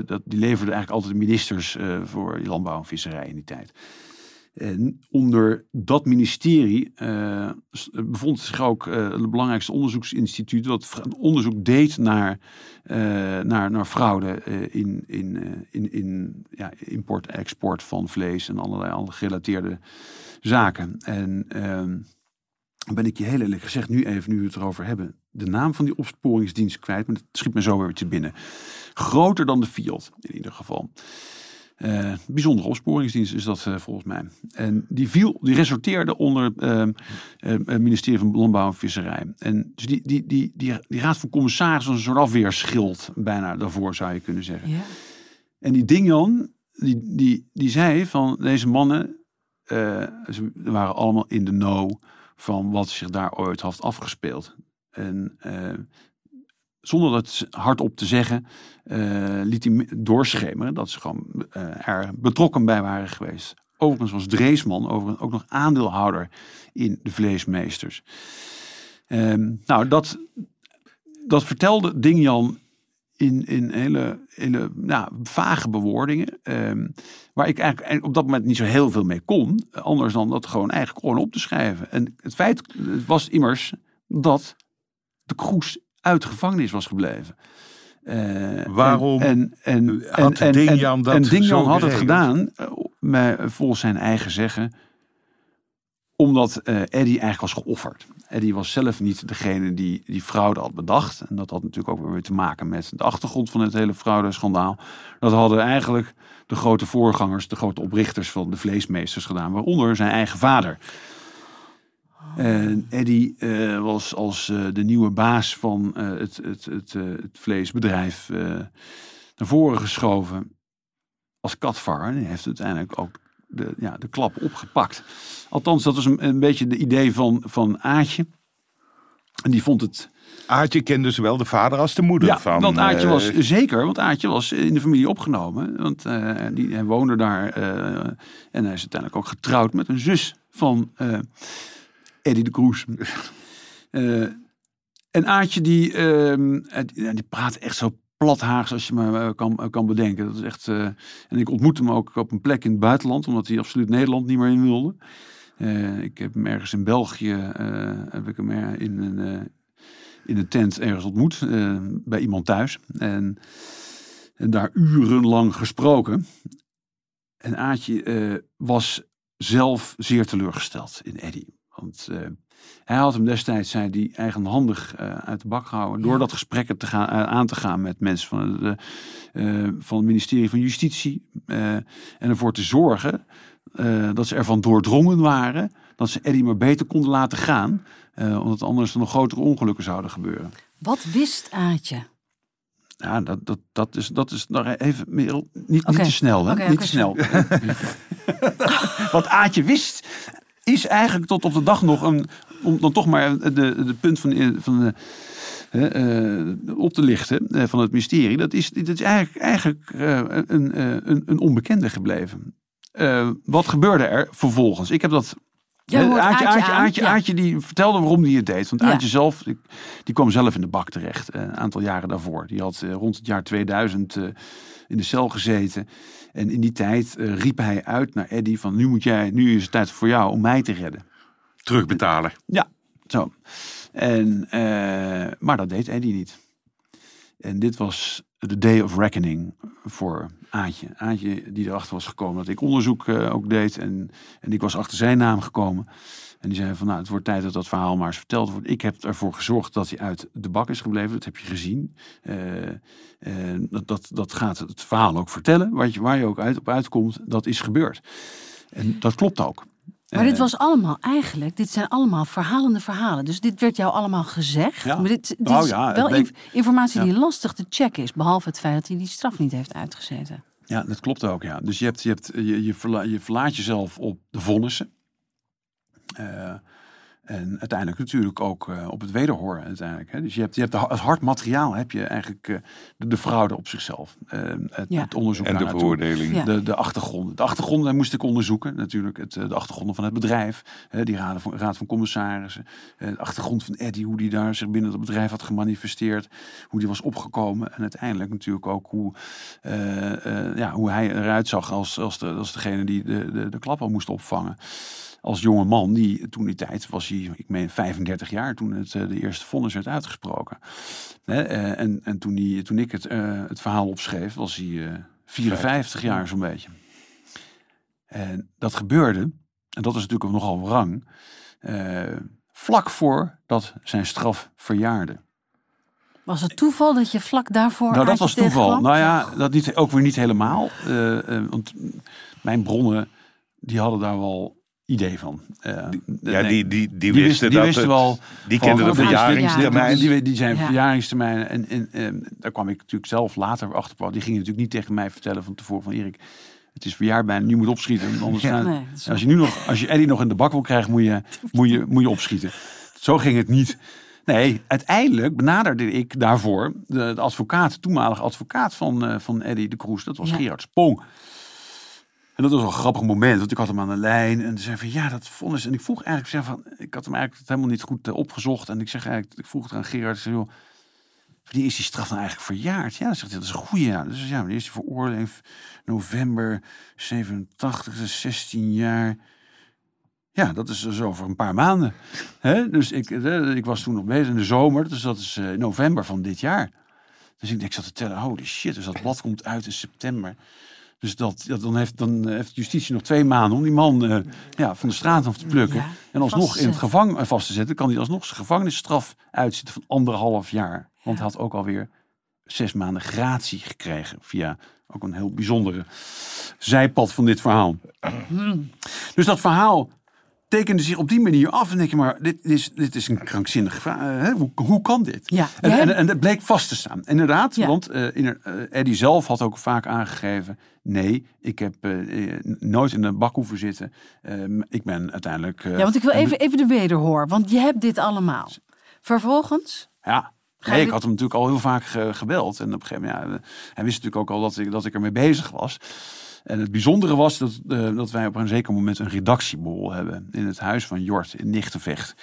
dat, die leverde eigenlijk altijd ministers voor landbouw en visserij in die tijd. En onder dat ministerie eh, bevond zich ook eh, het belangrijkste onderzoeksinstituut dat onderzoek deed naar, eh, naar, naar fraude in, in, in, in ja, import, export van vlees en allerlei andere gerelateerde zaken. En ehm, ben ik je heel eerlijk gezegd, nu even nu we het erover hebben, de naam van die opsporingsdienst kwijt, maar het schiet me zo weer te binnen. Groter dan de Fiat, in ieder geval. Eh, bijzondere opsporingsdienst is dat eh, volgens mij. En die viel, die resorteerde onder ehm, eh, het ministerie van Landbouw en Visserij. En dus die, die, die, die, die raad van commissarissen was een soort afweerschild bijna daarvoor zou je kunnen zeggen. Ja. En die Dingjan, die, die, die zei van deze mannen, eh, ze waren allemaal in de know van wat zich daar ooit had afgespeeld. En zonder dat hardop te zeggen, eh, liet hij doorschemeren dat ze gewoon eh, er betrokken bij waren geweest. Overigens was Dreesman overigens ook nog aandeelhouder in de vleesmeesters. Ehm, nou, dat, dat vertelde Dingjan in, in hele, nou, vage bewoordingen. ehm, waar ik eigenlijk op dat moment niet zo heel veel mee kon. Anders dan dat gewoon eigenlijk gewoon op te schrijven. En het feit was immers dat de Kroes uit de gevangenis was gebleven. Eh, Waarom En, en, en, had en, Dingjan dat en Dingjan had het gedaan, eh, met, volgens zijn eigen zeggen, omdat eh Eddie eigenlijk was geofferd. Eddie was zelf niet degene die die fraude had bedacht. En dat had natuurlijk ook weer te maken met de achtergrond van het hele fraudeschandaal. Dat hadden eigenlijk de grote voorgangers, de grote oprichters van de vleesmeesters gedaan. Waaronder zijn eigen vader. En Eddie eh, was als eh, de nieuwe baas van eh, het, het, het, het vleesbedrijf naar voren geschoven als katvar. En hij heeft uiteindelijk ook de, ja, de klap opgepakt. Althans, dat was een, een beetje de idee van, van Aatje. En die vond het Aartje kende zowel de vader als de moeder ja, van. want Aartje eh, was zeker, want Aartje was in de familie opgenomen. Want die, hij woonde daar en hij is uiteindelijk ook getrouwd met een zus van Eddie de Kroes. (laughs) Eh, en Aartje die, ehm, eh, die, praat echt zo plat Haags als je me eh, kan, eh, kan bedenken. Dat is echt, en ik ontmoette hem ook op een plek in het buitenland, omdat hij absoluut Nederland niet meer in wilde. Ik heb hem ergens in België, heb ik hem in een, in een tent ergens ontmoet, bij iemand thuis. En, en daar urenlang gesproken. En Aatje eh, was zelf zeer teleurgesteld in Eddie. Want eh, hij had hem destijds, zei hij, eigenhandig eh, uit de bak gehouden. Door dat gesprekken te gaan, eh, aan te gaan met mensen van, de, van het ministerie van Justitie. en ervoor te zorgen dat ze ervan doordrongen waren. Dat ze Eddie maar beter konden laten gaan. omdat anders er nog grotere ongelukken zouden gebeuren. Wat wist Aatje? Ja, dat, dat, dat is, dat is nog even meer, niet, niet te snel. Hè? Niet te snel. (laughs) Wat Aatje wist, is eigenlijk tot op de dag nog een, om dan toch maar de, de punt van, van de, eh, op te lichten eh, van het mysterie. Dat is, dat is eigenlijk, eigenlijk eh, een, een, een onbekende gebleven. Wat gebeurde er vervolgens? Ik heb dat Jij Eh, Aatje Aartje, aan, Aartje, ja. Aartje die vertelde waarom hij het deed. Want Ja. Aartje zelf, die, die kwam zelf in de bak terecht. eh, Een aantal jaren daarvoor. Die had eh, rond het jaar 2000 eh, in de cel gezeten. En in die tijd riep hij uit naar Eddie van nu moet jij, nu is het tijd voor jou om mij te redden. terugbetalen. Ja, zo. En, eh, maar dat deed Eddie niet. En dit was de day of reckoning voor Aatje. Aatje die erachter was gekomen dat ik onderzoek eh, ook deed. En, en ik was achter zijn naam gekomen. En die zei van nou, het wordt tijd dat dat verhaal maar eens verteld wordt. Ik heb ervoor gezorgd dat hij uit de bak is gebleven. Dat heb je gezien. Eh, dat, dat, dat gaat het verhaal ook vertellen. Wat je, waar je ook uit, op uitkomt, dat is gebeurd. En dat klopt ook. Maar dit Eh, was allemaal eigenlijk, dit zijn allemaal verhalende verhalen. Dus dit werd jou allemaal gezegd. Ja. Maar dit, dit Nou is ja, wel informatie Ja. die lastig te checken is. Behalve het feit dat hij die straf niet heeft uitgezeten. Ja, dat klopt ook. Ja. Dus je, hebt, je, hebt, je, je, verla- je verlaat jezelf op de vonnissen. Eh, en uiteindelijk natuurlijk ook eh, op het wederhoor. Uiteindelijk, hè. Dus je hebt, je hebt de, als hard materiaal heb je eigenlijk eh, de, de fraude op zichzelf. Eh, het, Ja. het onderzoek En de veroordeling. Ja. De, de achtergronden. De achtergronden moest ik onderzoeken. Natuurlijk het, eh, de achtergronden van het bedrijf. Hè, die raad van, raad van commissarissen. eh, de achtergrond van Eddie. Hoe die daar zich binnen het bedrijf had gemanifesteerd. Hoe die was opgekomen. En uiteindelijk natuurlijk ook hoe, eh, eh, ja, hoe hij eruit zag als, als, de, als degene die de, de, de klap al moest opvangen. Als jonge man, die toen die tijd was hij, ik meen 35 jaar toen het, eh, de eerste vonnis werd uitgesproken. Hè, eh, en en toen, die, toen ik het, eh, het verhaal opschreef, was hij eh 54 jaar zo'n beetje. En dat gebeurde, en dat is natuurlijk ook nogal wrang, eh, vlak voor dat zijn straf verjaarde. Was het toeval dat je vlak daarvoor. Nou, dat was toeval. Nou ja, dat niet, ook weer niet helemaal. Eh, eh, want mijn bronnen, die hadden daar wel idee van. Eh, Ja, nee, die, die, die, die wisten wisten, die dat wisten wel. Die kenden de verjaringstermijn. Die, die zijn Ja. verjaringstermijnen. En, en, en daar kwam ik natuurlijk zelf later achter. Die gingen natuurlijk niet tegen mij vertellen van tevoren van Erik. Het is verjaar bijna, nu moet opschieten. Anders Ja. Nee, als je nu nog, als je Eddie nog in de bak wil krijgen, moet je, moet je, moet je opschieten. Zo ging het niet. Nee, uiteindelijk benaderde ik daarvoor de, de advocaat, de toenmalige advocaat van, eh, van Eddie de Kroes. Dat was Ja. Gerard Spong. En dat was wel een grappig moment, want ik had hem aan de lijn en zei van ja, dat vonnis. En ik vroeg eigenlijk, zei van, ik had hem eigenlijk helemaal niet goed eh, opgezocht. En ik zeg eigenlijk, ik vroeg het aan Gerard, ik zei, wanneer is die straf dan eigenlijk verjaard? Ja, dan zegt hij, dat is een goede jaar. Dus ja, wanneer is hij veroordeeld? November 87, dus 16 jaar. Ja, dat is dus over een paar maanden. Hè? Dus ik, eh, ik was toen nog bezig in de zomer, dus dat is eh, november van dit jaar. Dus ik, ik zat te tellen, holy shit, dus dat blad komt uit in september. Dus dat, dan, heeft, dan heeft justitie nog twee maanden om die man eh, ja, van de straat af te plukken. Ja, en alsnog in het zetten. gevang eh, vast te zetten. Kan hij alsnog zijn gevangenisstraf uitzitten van anderhalf jaar. Want hij had ook alweer zes maanden gratie gekregen. Via ook een heel bijzondere zijpad van dit verhaal. Dus dat verhaal tekende zich op die manier af. En denk je maar, dit is, dit is een krankzinnige vraag. Eh, hè? Hoe, hoe kan dit? Ja, En, en, en dat bleek vast te staan. Inderdaad, Ja. want eh in, eh, Eddie zelf had ook vaak aangegeven... nee, ik heb nooit in de bak hoeven zitten. Ehm, ik ben uiteindelijk... Ja, want ik wil en- even, even de wederhoor, want je hebt dit allemaal. Vervolgens, Ja, nee, ik had hem natuurlijk al heel vaak ge- gebeld. En op een gegeven moment, ja, hij wist natuurlijk ook al dat ik, dat ik ermee bezig was. En het bijzondere was dat, eh, dat wij op een zeker moment een redactieborrel hebben. In het huis van Jort in Nichtenvecht.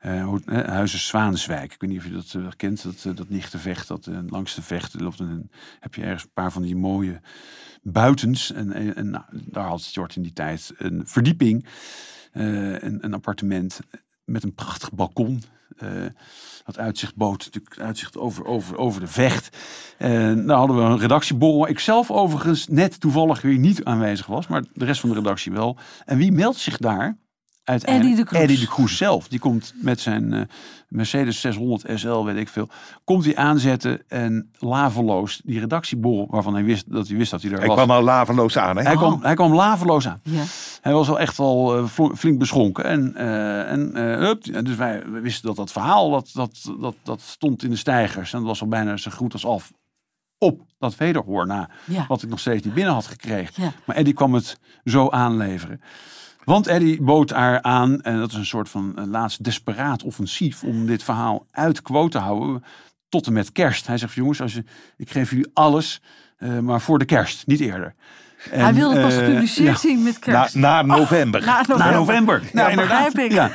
Hoe- eh, Huizen Zwaneswijk. Ik weet niet of je dat eh, kent, dat, dat Nichtenvecht. Dat, langs de vecht loopt een, heb je ergens een paar van die mooie buitens. En, en, en nou, daar had Jort in die tijd een verdieping. een, een appartement met een prachtig balkon. eh, dat uitzicht bood natuurlijk uitzicht over, over, over de vecht. En daar hadden we een redactieborrel. Ik zelf overigens net toevallig weer niet aanwezig was, maar de rest van de redactie wel. En wie meldt zich daar? Uiteindelijk Eddie de Kroes. Eddie de Kroes zelf. Die komt met zijn eh, Mercedes 600 SL, weet ik veel. Komt hij aanzetten en laveloos die redactieborrel, waarvan hij wist dat hij wist dat hij er Hij was. kwam al laveloos aan, hè? hij, kwam, hij kwam laveloos aan. ja. Hij was wel echt wel eh, fl- flink beschonken. En, eh, en, eh, hup, dus wij wisten dat dat verhaal, dat, dat, dat, dat stond in de stijgers. En dat was al bijna zo goed als af op dat wederhoor na. Ja. Wat ik nog steeds niet binnen had gekregen. Ja. Maar Eddie kwam het zo aanleveren. Want Eddie bood haar aan, en dat is een soort van een laatst desperaat offensief om dit verhaal uit quote te houden tot en met kerst. Hij zegt, jongens, als ik geef jullie alles, eh, maar voor de kerst, niet eerder. Hij wilde het pas eh, gepubliceerd ja. zien met kerst. na november. Na november. Na november. Ja, begrijp ik. Ja.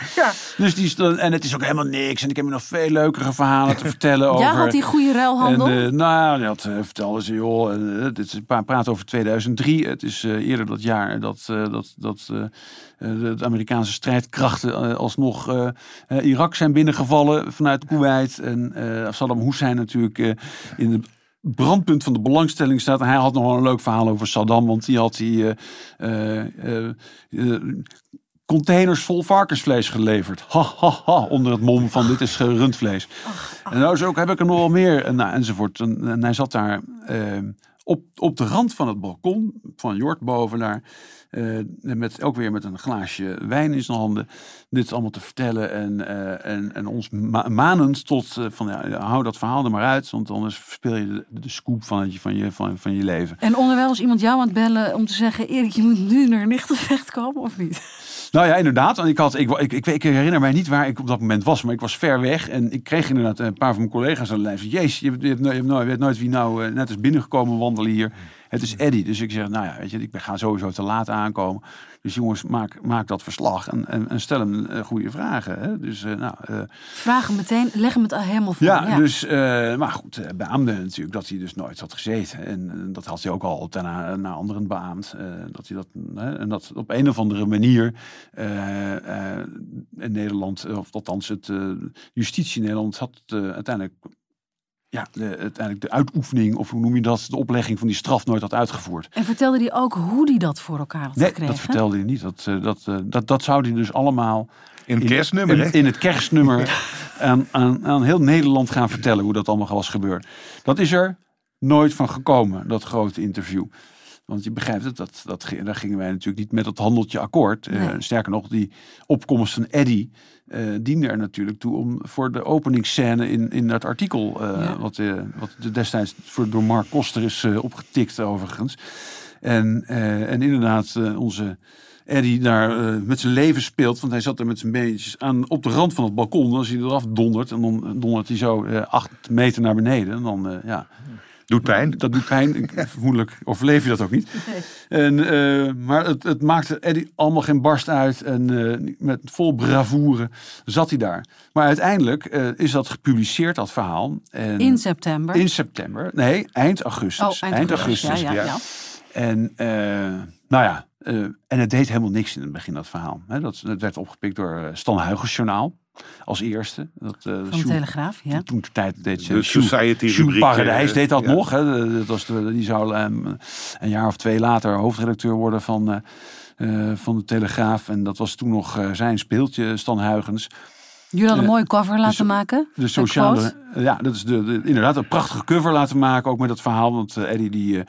Dus die stond, en het is ook helemaal niks. En ik heb nog veel leukere verhalen te (laughs) vertellen over. Ja, had die goede ruilhandel? En, eh, nou, had, eh, vertelde ze, joh, dit is, praat over 2003. Het is eerder dat jaar dat, dat, dat de Amerikaanse strijdkrachten alsnog Irak zijn binnengevallen vanuit Kuwait. En Saddam Hussein natuurlijk in het brandpunt van de belangstelling staat. En hij had nog wel een leuk verhaal over Saddam, want die had die eh, eh, eh, containers vol varkensvlees geleverd. Ha, ha, ha, onder het mom van dit is rundvlees. En nou zo ook heb ik er nog wel meer, en, nou, enzovoort. En, en hij zat daar op, op de rand van het balkon van Jort boven daar. Eh, met, ook weer met een glaasje wijn in zijn handen. Dit allemaal te vertellen. En, eh, en, en ons ma manend tot eh, van ja, hou dat verhaal er maar uit. Want anders verspil je de, de scoop van, het, van, je, van, van je leven. En onderwijl is iemand jou aan het bellen om te zeggen... Erik, je moet nu naar Nichtenvecht komen, of niet? Nou ja, inderdaad. Want ik, had, ik, ik, ik, ik herinner mij niet waar ik op dat moment was, maar ik was ver weg. En ik kreeg inderdaad een paar van mijn collega's aan de lijn. Ze, Jezus, je, hebt- je, hebt je, hebt nooit- je weet nooit wie nou net is binnengekomen wandelen hier. Het is Eddie. Dus ik zeg, nou ja, weet je, ik ga sowieso te laat aankomen. Dus jongens, maak, maak dat verslag en, en, en stel hem eh, goede vragen. Hè? Dus eh, nou... eh, Vraag hem meteen, leg hem het al helemaal voor. ja, dus, maar goed, beaamde natuurlijk dat hij dus nooit had gezeten. En, dat had hij ook al daarna naar anderen beaamd. dat hij dat, en dat op een of andere manier in Nederland, of althans het justitie in Nederland, had uiteindelijk, ja, de, uiteindelijk de uitoefening, of hoe noem je dat, de oplegging van die straf nooit had uitgevoerd. En vertelde hij ook hoe hij dat voor elkaar had Nee, gekregen? dat vertelde hij niet. Dat, eh, dat, eh, dat, dat zou hij dus allemaal In het kerstnummer, in, het kerstnummer aan, aan, aan heel Nederland gaan vertellen hoe dat allemaal was gebeurd. Dat is er nooit van gekomen, dat grote interview. Want je begrijpt het, dat, dat, daar gingen wij natuurlijk niet met dat handeltje akkoord. Eh, sterker nog, die opkomst van Eddy eh, diende er natuurlijk toe om voor de openingsscène in, in dat artikel, Ja. wat, eh, wat destijds voor, door Mark Koster is opgetikt overigens. En, en inderdaad, onze Eddie daar met zijn leven speelt. Want hij zat er met zijn beentjes aan, op de rand van het balkon. Als hij eraf dondert, en dan dondert hij zo acht meter naar beneden. En dan, ja, Doet pijn. dat doet pijn. Ik- Vermoedelijk overleef je dat ook niet. En, eh, maar het, het maakte Eddie allemaal geen barst uit. En eh, met vol bravoure zat hij daar. Maar uiteindelijk eh, is dat gepubliceerd, dat verhaal. En In september. in september. Nee, eind augustus. oh, eind, augustus. Ja, ja, ja. ja. En eh, nou ja, eh, en het deed helemaal niks in het begin, dat verhaal. Hè, dat, dat werd opgepikt door Stan Huygens Journaal als eerste. Dat, eh, Van de Telegraaf, ja. Toen de tijd deed ze De Society rubriek, Paradijs eh, deed dat ja. nog. Hè. Dat was de, die zou ehm, een jaar of twee later hoofdredacteur worden van, eh, van de Telegraaf. En dat was toen nog eh, zijn speeltje, Stan Huygens. Jullie hadden een mooie cover laten maken. De sociale, ja, dat is de, de- inderdaad een prachtige cover laten maken, ook met dat verhaal. Want Eddie, die,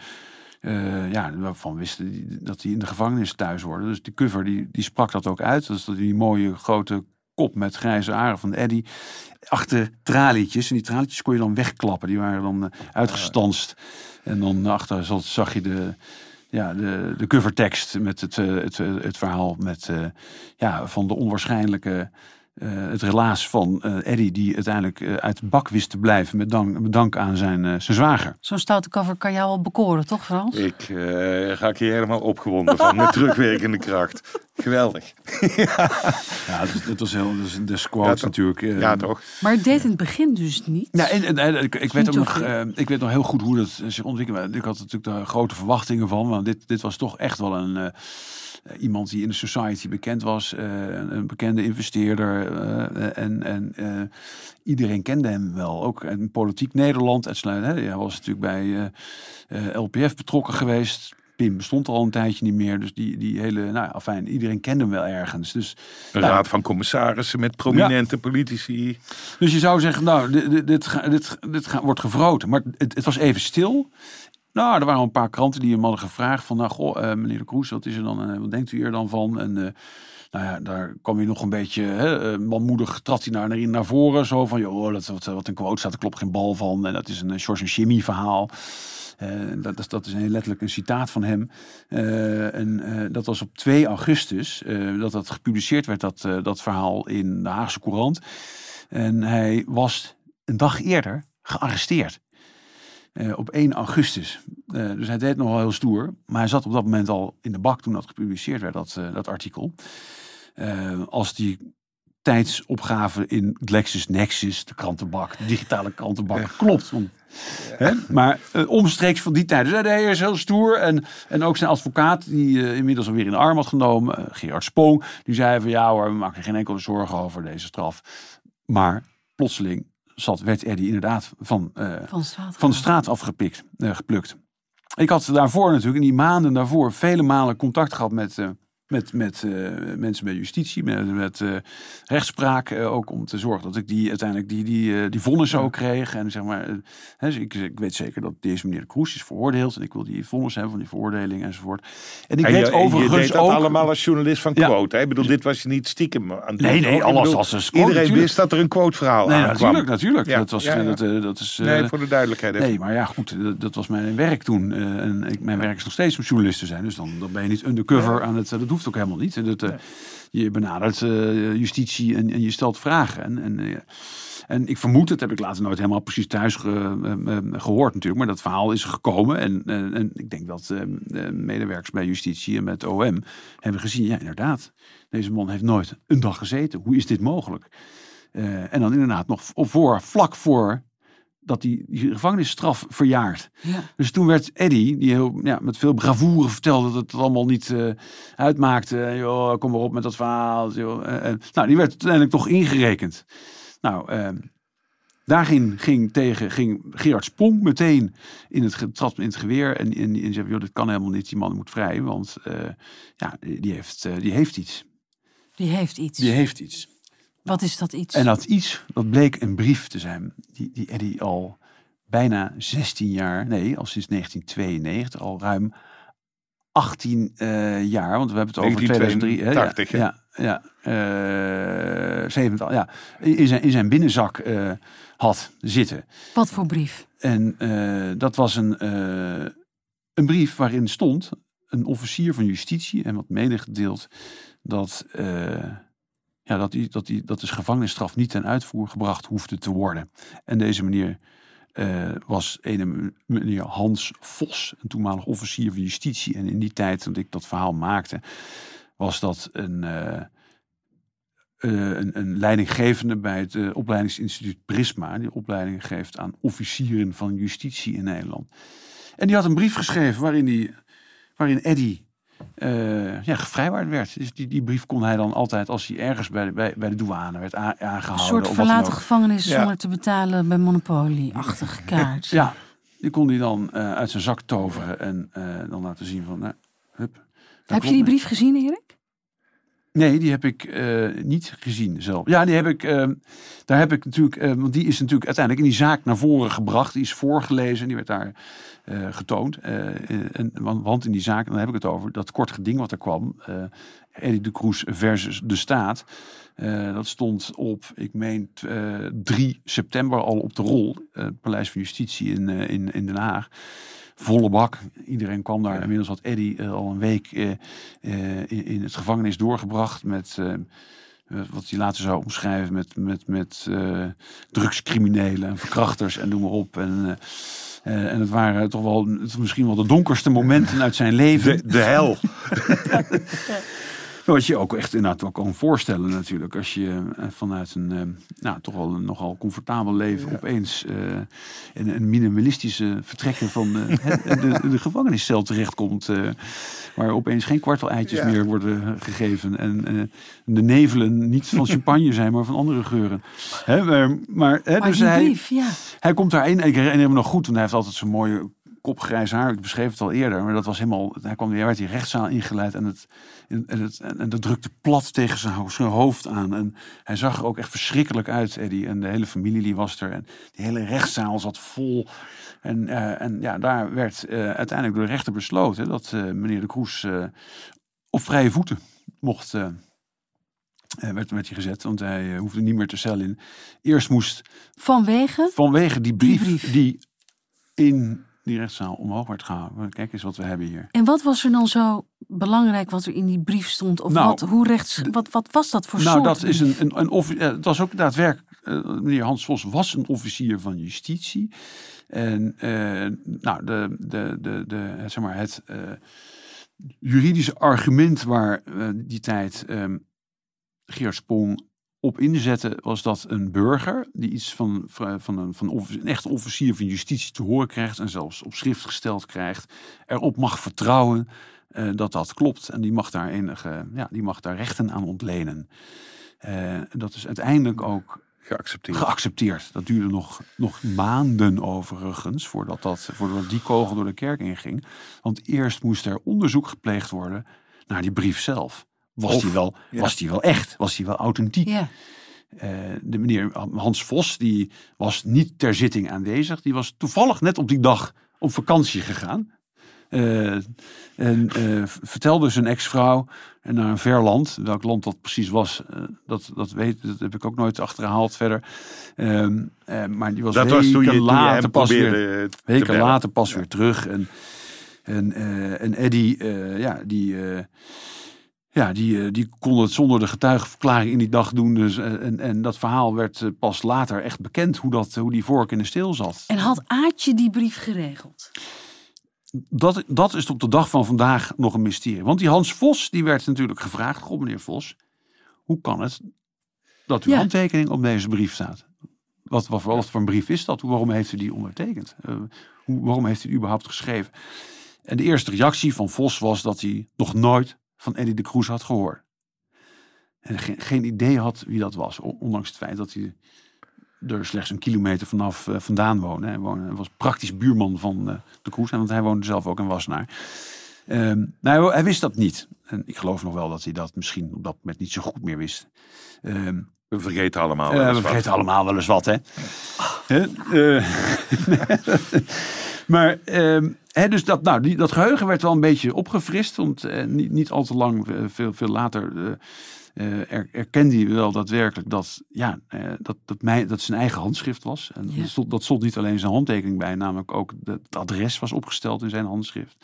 ja, waarvan wisten die, dat hij in de gevangenis thuis hoorde. Dus die cover, die, die sprak dat ook uit. Dat is dat die mooie grote kop met grijze haren van Eddie. Achter tralietjes. En die tralietjes kon je dan wegklappen. Die waren dan eh, uitgestanst. En dan achter zat- zag je de, ja, de, de covertekst met het, eh, het, eh, het verhaal met, ja, van de onwaarschijnlijke eh, het relaas van eh Eddie, die uiteindelijk eh, uit de bak wist te blijven met dank, met dank aan zijn, eh, zijn zwager. Zo'n stoute cover kan jou wel bekoren, toch Frans? Ik eh, ga hier helemaal opgewonden van met terugwerkende kracht. Geweldig. (laughs) Ja, dat, dat was heel, dat is de Ja, toch? natuurlijk. eh, Ja, toch? Maar het deed in het begin dus niet. Ja, en, en- en ik, ik weet ook nog, eh, ik weet nog heel goed hoe dat zich ontwikkelde. Ik had natuurlijk daar grote verwachtingen van, want dit, dit was toch echt wel een, eh, iemand die in de society bekend was, eh, een, bekende investeerder. eh, en en eh, iedereen kende hem wel, ook in politiek Nederland. hè. Hij was natuurlijk bij eh, eh, LPF betrokken geweest. Pim bestond al een tijdje niet meer, dus die, die hele, nou ja, fijn, iedereen kende hem wel ergens. Dus Een Ja. raad van commissarissen met prominente politici. Dus je zou zeggen, nou, dit, dit, dit, dit, wordt gevroten. Maar het, het was even stil. Nou, er waren een paar kranten die hem hadden gevraagd van, nou, goh, eh, meneer de Kroes, wat is er dan, eh, wat denkt u er dan van? En eh, nou ja, daar kwam hij nog een beetje hè, manmoedig, trad hij naar, naar, voren, zo van, joh, dat, wat, wat een quote staat, er klopt geen bal van. En dat is een George en Jimmy verhaal. Dat, is, dat is een, letterlijk een citaat van hem. En dat was op 2 augustus dat dat gepubliceerd werd, dat, dat verhaal in de Haagse Courant. En hij was een dag eerder gearresteerd. Eh, op 1 augustus. Eh, dus hij deed nog wel heel stoer. Maar hij zat op dat moment al in de bak toen dat gepubliceerd werd, dat, eh, dat artikel. Als die tijdsopgave in LexisNexis, de krantenbak, de digitale krantenbak, klopt. Want, hè? Maar omstreeks van die tijd. Dus hij deed eerst heel stoer. En, en ook zijn advocaat, die inmiddels alweer in de arm had genomen, Gerard Spoong, die zei van ja hoor, we maken er geen enkele zorgen over deze straf. Maar plotseling zat, werd Eddie inderdaad van, eh, Van de straat. van de straat afgepikt, eh, geplukt. Ik had daarvoor natuurlijk, in die maanden daarvoor, vele malen contact gehad met, eh, met, met eh, mensen bij justitie, met, met eh, rechtspraak. eh, ook om te zorgen dat ik die uiteindelijk die, die, die vonnissen ook kreeg. En zeg maar, hè, dus ik, ik weet zeker dat deze meneer de Kroes is veroordeeld. En ik wil die vonnis hebben van die veroordeling enzovoort. En ik En weet je overigens deed dat ook... allemaal als journalist van Ja. quote. Hè? Ik bedoel, dit was je niet stiekem aan het Nee, nee, alles bedoel, als een quote, Iedereen natuurlijk. wist dat er een quote verhaal Nee, aankwam. natuurlijk, natuurlijk. Ja, Dat, was, ja. Dat, dat is... Nee, voor de duidelijkheid. even. Nee, maar ja, goed, dat, dat was mijn werk toen. En ik, mijn werk is nog steeds om journalist te zijn. Dus dan, dan ben je niet undercover aan het... dat hoeft ook helemaal niet. En Dat, eh, Je benadert eh, justitie en, en je stelt vragen. En, en, eh, en ik vermoed, dat heb ik later nooit helemaal precies thuis ge- eh, eh, gehoord natuurlijk. Maar dat verhaal is gekomen. En, en ik denk dat de medewerkers bij justitie en met OM hebben gezien... Ja, inderdaad, deze man heeft nooit een dag gezeten. Hoe is dit mogelijk? En dan inderdaad nog voor, vlak voor dat die gevangenisstraf verjaart. Ja. Dus toen werd Eddie, die heel, ja, met veel bravoure vertelde dat het allemaal niet eh, uitmaakte. Joh, kom maar op met dat verhaal. Joh. Nou, die werd uiteindelijk toch ingerekend. Nou, eh, daarin ging tegen ging Gerard Spong meteen in het, trad in het geweer. En, en, en zei, joh, dit kan helemaal niet. Die man moet vrij, want eh, ja, die heeft, eh, die heeft iets. Die heeft iets. die heeft iets. Wat is dat iets? En dat iets, dat bleek een brief te zijn. Die, die Eddie al bijna 16 jaar, nee, al sinds 1992, al ruim 18 eh, jaar. Want we hebben het over 2003. hè? 1982, hè? Ja, ja, ja, eh, 70, ja in, zijn, in zijn binnenzak eh, had zitten. Wat voor brief? En eh, dat was een, eh, een brief waarin stond een officier van justitie en wat medegedeeld dat, eh, ja, dat, die, dat, die, dat gevangenisstraf niet ten uitvoer gebracht hoefde te worden. En deze meneer eh, was een meneer Hans Vos, een toenmalig officier van justitie. En in die tijd dat ik dat verhaal maakte, was dat een, eh, eh, een, leidinggevende bij het opleidingsinstituut Prisma. Die opleiding geeft aan officieren van justitie in Nederland. En die had een brief geschreven waarin, die, waarin Eddy eh, ja, gevrijwaard werd. Dus die, die brief kon hij dan altijd, als hij ergens bij de, bij, bij de douane werd aangehouden. Een soort verlaten gevangenis Ja. zonder te betalen bij Monopoly-achtige kaart. Ja, die kon hij dan eh, uit zijn zak toveren en eh, dan laten zien van, nou, hup. Heb je die brief gezien, Erik? Nee, die heb ik eh, niet gezien zelf. Ja, die heb ik, eh, daar heb ik natuurlijk, eh, want die is natuurlijk uiteindelijk in die zaak naar voren gebracht. Die is voorgelezen, die werd daar eh, getoond. En, want, want in die zaak, dan heb ik het over, dat kort geding wat er kwam. Eddie de Kroes versus de staat. Dat stond op, ik meen, t- eh, 3 september al op de rol. Paleis van Justitie in, in, in Den Haag. Volle bak. Iedereen kwam daar. Inmiddels had Eddie eh, al een week eh, eh, in, het gevangenis doorgebracht met wat hij later zou omschrijven met, met, met drugscriminelen en verkrachters en noem maar op. En, en het waren toch wel het, misschien wel de donkerste momenten uit zijn leven. De, de hel. (laughs) Wat je ook echt inderdaad wel kan voorstellen natuurlijk. Als je eh, vanuit een eh, nou, toch wel een nogal comfortabel leven opeens eh, in een minimalistische vertrekken van eh, (laughs) de, de gevangeniscel terechtkomt. eh waar opeens geen kwartel-eitjes Ja. meer worden gegeven. En eh, de nevelen niet van (laughs) champagne zijn, maar van andere geuren. Hè, maar maar, hè, Maar dus hij, brief, ja. hij komt daarin. Ik herinner me nog goed, want hij heeft altijd zo'n mooie kop grijs haar. Ik beschreef het al eerder, maar dat was helemaal. Hij kwam weer werd die rechtszaal ingeleid en het en, het, en, dat drukte plat tegen zijn, ho- zijn hoofd aan. En hij zag er ook echt verschrikkelijk uit, Eddie. En de hele familie die was er. En die hele rechtszaal zat vol. En, eh, en ja, daar werd eh, uiteindelijk door de rechter besloten dat eh, meneer de Kroes op vrije voeten mocht. eh, werd, werd hij gezet, want hij hoefde niet meer te cel in. Eerst moest Vanwege? vanwege die brief, brief. die in die rechtszaal omhoog werd gehouden. Kijk eens wat we hebben hier. En wat was er dan zo belangrijk wat er in die brief stond? Of Nou, wat, hoe rechts, wat, wat was dat voor Nou, soort dat is een, een, een offi- eh, het was ook daadwerkelijk. eh, meneer Hans Vos was een officier van justitie. En eh, nou, de, de, de, de, het, zeg maar, het juridische argument waar die tijd Geert Spong op inzette, was dat een burger die iets van, van, een, van een echte officier van justitie te horen krijgt en zelfs op schrift gesteld krijgt, erop mag vertrouwen eh, dat dat klopt. En die mag daar enige, ja, die mag daar rechten aan ontlenen. Eh, dat is uiteindelijk ook Geaccepteerd. geaccepteerd. Dat duurde nog, nog maanden overigens voordat, dat, voordat die kogel door de kerk inging. Want eerst moest er onderzoek gepleegd worden naar die brief zelf. Was, Of- die, wel, ja. was die wel echt? Was die wel authentiek? Ja. Eh, de meneer Hans Vos die was niet ter zitting aanwezig. Die was toevallig net op die dag op vakantie gegaan. Eh, en eh, vertelde zijn ex-vrouw naar een ver land. Welk land dat precies was, dat, dat, weet, dat heb ik ook nooit achterhaald verder. Ehm, eh, maar die was Dat weken was je, later pas weer weken later pas weer terug. En, en, en Eddie, ja, die, ja, die, eh, die kon het zonder de getuigenverklaring in die dag doen. Dus, eh, en, en dat verhaal werd eh, pas later echt bekend, hoe, dat, hoe die vork in de steel zat. En had Aatje die brief geregeld? Dat, dat is op de dag van vandaag nog een mysterie. Want die Hans Vos, die werd natuurlijk gevraagd. Goh, meneer Vos, hoe kan het dat uw Ja. handtekening op deze brief staat? Wat, wat, voor- wat voor een brief is dat? Waarom heeft u die ondertekend? Hoe, waarom heeft u die überhaupt geschreven? En de eerste reactie van Vos was dat hij nog nooit van Eddie de Kroes had gehoord. En geen, geen idee had wie dat was. on- Ondanks het feit dat hij er slechts een kilometer vanaf eh, vandaan woonde. Hij, woonde, hij was praktisch buurman van eh, de Kroes. En want hij woonde zelf ook in Wassenaar. Ehm, nou, hij wist dat niet. En ik geloof nog wel dat hij dat misschien op dat moment niet zo goed meer wist. Ehm, We vergeten allemaal. eh, wel eens we wat. vergeten allemaal wel eens wat, hè? (laughs) maar, ehm, hè, dus dat, nou, die, dat geheugen werd wel een beetje opgefrist. Want eh, niet, niet al te lang, eh, veel, veel later, er, erkende hij wel daadwerkelijk dat, ja, dat, dat, mij, dat zijn eigen handschrift was. En Ja. dat, stond, dat stond niet alleen zijn handtekening bij, namelijk ook de- het adres was opgesteld in zijn handschrift.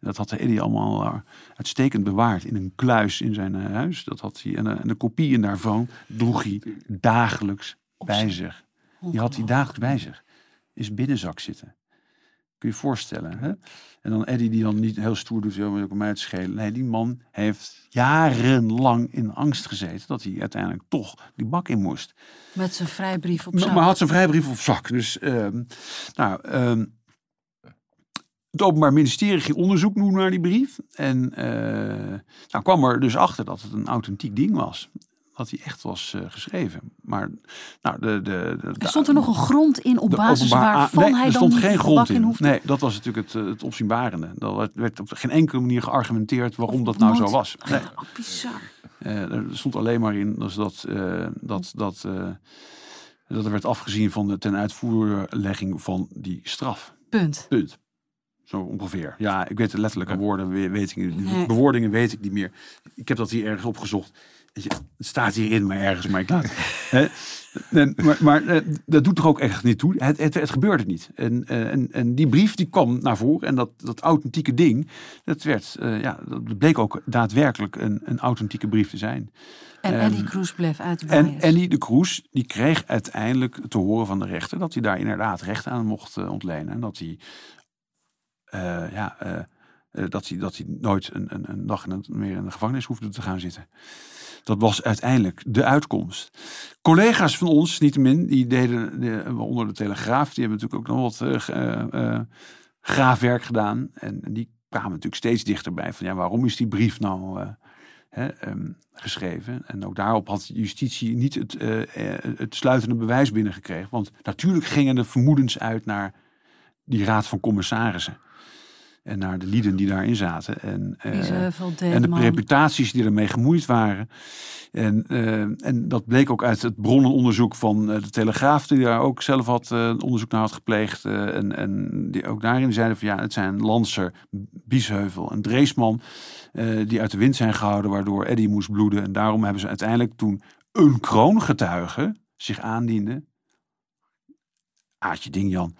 En dat had de Eddie allemaal uitstekend bewaard in een kluis in zijn huis. Dat had hij, en, eh, en de kopieën daarvan droeg hij dagelijks bij zich. Die had hij dagelijks bij zich. In zijn binnenzak zitten. Kun je je voorstellen. Hè? En dan Eddie die dan niet heel stoer doet, maar ook om mij te schelen. Nee, die man heeft jarenlang in angst gezeten dat hij uiteindelijk toch die bak in moest. Met zijn vrijbrief op zak. maar had zijn vrijbrief op zak. Dus, ehm, nou, ehm, het Openbaar Ministerie ging onderzoek doen naar die brief. En eh, nou kwam er dus achter dat het een authentiek ding was. Dat hij echt was eh, geschreven. Maar nou, de, de, de, Er stond er nog een grond in op de basis openbaar- waarvan ah, nee, hij er dan stond niet geen de grond in in. hoefde. Nee, dat was natuurlijk het, het opzienbarende. Dat werd- op geen enkele manier geargumenteerd waarom dat nou zo was. Nee. (laughs) Oh, bizar. Eh, er stond alleen maar in dus dat, eh, dat, dat, eh, dat er werd afgezien van de ten uitvoerlegging van die straf. Punt. Punt. Zo ongeveer. Ja, ik weet de letterlijke woorden, we- weet ik. Nee. Bewoordingen weet ik niet meer. Ik heb dat hier ergens opgezocht. Het staat hierin, maar ergens, maar ik laat. (laughs) Hè? En, maar maar eh, dat doet toch ook echt niet toe. Het, het, het gebeurde niet. En, eh, en, en die brief die kwam naar voren. En dat, dat authentieke ding, dat, werd, eh, ja, dat bleek ook daadwerkelijk een, een authentieke brief te zijn. En Ehm, Eddie Cruz bleef uit de En. Annie de Kroes, die kreeg uiteindelijk te horen van de rechter dat hij daar inderdaad recht aan mocht ontlenen. En dat hij, ja, dat hij, dat hij nooit een, een, een dag meer in de gevangenis hoefde te gaan zitten. Dat was uiteindelijk de uitkomst. Collega's van ons, niettemin, die deden de, onder de Telegraaf, die hebben natuurlijk ook nog wat eh, eh, graafwerk gedaan. En, die kwamen natuurlijk steeds dichterbij van ja, waarom is die brief nou hè, ehm, geschreven? En ook daarop had justitie niet het, het sluitende bewijs binnengekregen. Want natuurlijk gingen de vermoedens uit naar die raad van commissarissen. En naar de lieden die daarin zaten. En, eh, en de reputaties die ermee gemoeid waren. En, eh, en dat bleek ook uit het bronnenonderzoek van eh, de Telegraaf, die daar ook zelf had onderzoek naar had gepleegd. en, en die ook daarin zeiden van ja, het zijn Lanser, Biesheuvel en Dreesman die uit de wind zijn gehouden, waardoor Eddie moest bloeden. En daarom hebben ze uiteindelijk toen een kroongetuige zich aandiende. Aatje Ding Jan.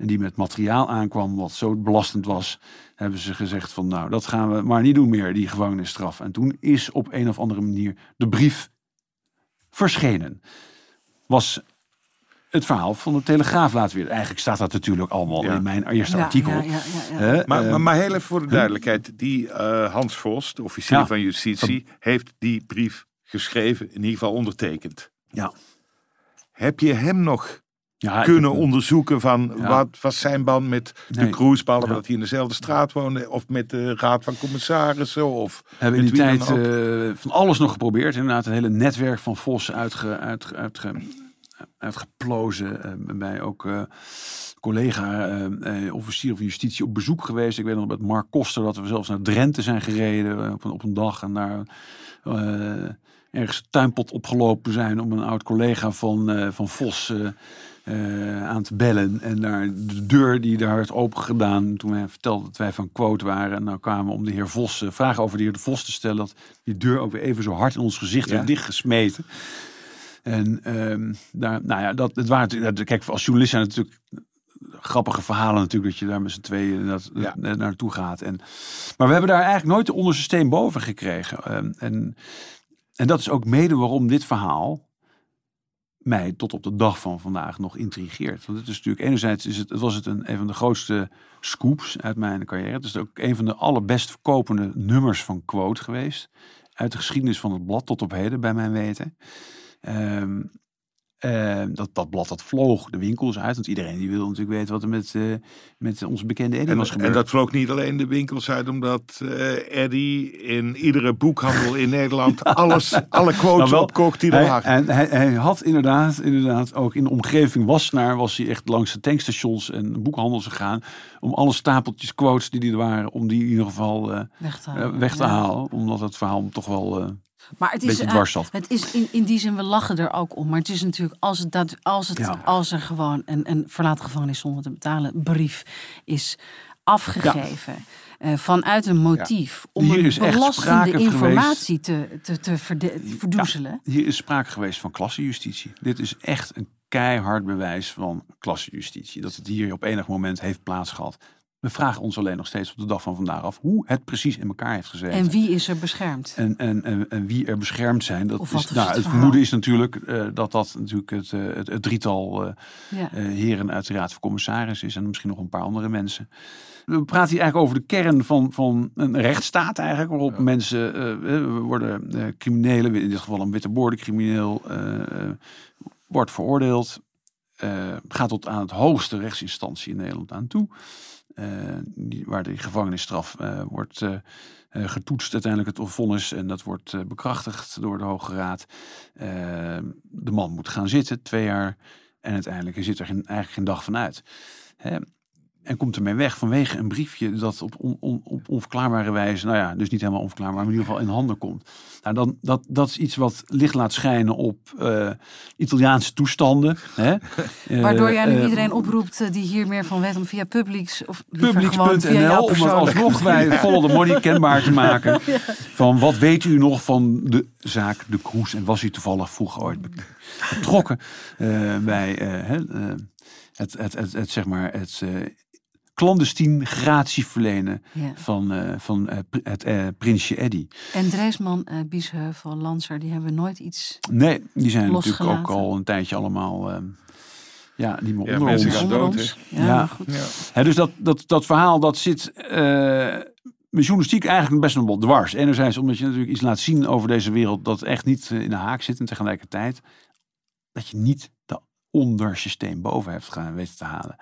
En die met materiaal aankwam wat zo belastend was, hebben ze gezegd van nou, dat gaan we maar niet doen meer, die gevangenisstraf. En toen is op een of andere manier de brief verschenen. Was het verhaal van de Telegraaf laten weer. Eigenlijk staat dat natuurlijk allemaal Ja. in mijn eerste Ja, artikel. ja, ja, ja, ja. Hè, Maar, maar, maar heel even voor de duidelijkheid. Die eh, Hans Vos, de officier Ja. van justitie, heeft die brief geschreven, in ieder geval ondertekend. ja. Heb je hem nog Ja, kunnen onderzoeken van Ja. wat was zijn band met de Nee. Behalve Ja. dat hij in dezelfde straat woonde, of met de raad van commissarissen, of hebben in die tijd eh, van alles nog geprobeerd. Inderdaad, een hele netwerk van Vos uitge, uitge, uitge, uitgeplozen. eh, bij ook eh, collega officier van justitie op bezoek geweest. Ik weet nog met Mark Koster dat we zelfs naar Drenthe zijn gereden op een, op een dag. En daar ergens tuinpot opgelopen zijn om een oud collega van, van Vos... eh, eh, aan te bellen. En daar de deur die daar werd open gedaan. Toen hij vertelde dat wij van quote waren. En nou kwamen we om de heer Vos, eh, vragen over de heer Vos te stellen. Dat die deur ook weer even zo hard in ons gezicht Ja. werd dichtgesmeten. En ewe daar, nou ja, dat, het waren kijk, als journalist zijn het natuurlijk grappige verhalen natuurlijk, dat je daar met z'n tweeën dat, Ja. dat- naartoe gaat. En, maar we hebben daar eigenlijk nooit de onderste steen boven gekregen. Ehm, en, en dat is ook mede waarom dit verhaal mij tot op de dag van vandaag nog intrigeert. Want het is natuurlijk enerzijds is het, was het een, van de grootste scoops uit mijn carrière. Het is ook een van de allerbest verkopende nummers van Quote geweest. Uit de geschiedenis van het blad tot op heden, bij mijn weten. Ehm, Eh, dat, dat blad dat vloog de winkels uit. Want iedereen die wil natuurlijk weten wat er met, eh, met onze bekende Eddie En, was gebeurd. en dat vloog niet alleen de winkels uit, omdat eh Eddie in iedere boekhandel in Nederland (laughs) alles, alle quotes Nou, wel, opkocht die er hij, waren. en hij, hij had inderdaad, inderdaad ook in de omgeving Wassenaar was hij echt langs de tankstations en boekhandels gegaan om alle stapeltjes quotes die er waren, om die in ieder geval eh, Weg te halen. weg te Ja. halen. Omdat het verhaal toch wel eh, Maar het is, beetje eh, dwars zat. het is in, in die zin, we lachen er ook om. Maar het is natuurlijk, als, het dat, als, het, Ja. als er gewoon een, een verlaat gevangenis zonder te betalen brief is afgegeven. eh, vanuit een motief om een belastende geweest- informatie te, te, te verdoezelen. Hier is sprake geweest van klassenjustitie. Dit is echt een keihard bewijs van klassenjustitie. Dat het hier op enig moment heeft plaatsgehad. We vragen ons alleen nog steeds op de dag van vandaag af hoe het precies in elkaar heeft gezeten. En wie is er beschermd? En, en, en, en wie er beschermd zijn. Dat Of wat is, is nou, het vermoeden is natuurlijk eh, dat dat natuurlijk het, eh, het, het drietal eh, Ja. eh, heren uit de Raad van Commissaris is. En misschien nog een paar andere mensen. We praten hier eigenlijk over de kern van, van een rechtsstaat eigenlijk. Waarop mensen worden eh, criminelen, in dit geval een witte crimineel, eh, eh, wordt veroordeeld. eh, gaat tot aan het hoogste rechtsinstantie in Nederland aan toe. Eh, die, waar de gevangenisstraf eh, wordt eh, getoetst, uiteindelijk het vonnis. En dat wordt bekrachtigd door de Hoge Raad. Eh, de man moet gaan zitten, twee jaar. En uiteindelijk zit er geen, eigenlijk geen dag van uit. Hè? En komt ermee weg vanwege een briefje dat op, on, on- op onverklaarbare wijze, nou ja, dus niet helemaal onverklaarbaar, maar in ieder geval in handen komt. Nou, dan, dat, dat is iets wat licht laat schijnen op eh, Italiaanse toestanden. Hè? (laughs) Waardoor jij nu Eh, iedereen oproept eh, die hier meer van weet om via Publix of Publix.nl om het alsnog (laughs) bij Follow the Money kenbaar te maken. (laughs) Van wat weet u nog van de zaak De Kroes en was u toevallig vroeger ooit be- betrokken eh, bij eh, hè, eh, het, het, het, het, zeg maar het eh, clandestien gratie verlenen Ja. van, eh, van eh, het eh, prinsje Eddy. En Dreesman, eh Biesheuvel, Lanser, die hebben nooit iets Nee, die zijn natuurlijk ook al een tijdje allemaal... eh, ja, niet meer Ja, onder mensen ons. gaan onder dood, ons. Ja, goed. Ja. Hè, dus dat, dat, dat verhaal dat zit eh met journalistiek eigenlijk best nog wel dwars. Enerzijds omdat je natuurlijk iets laat zien over deze wereld dat echt niet in de haak zit. En tegelijkertijd dat je niet de ondersysteem boven hebt gaan weten te halen.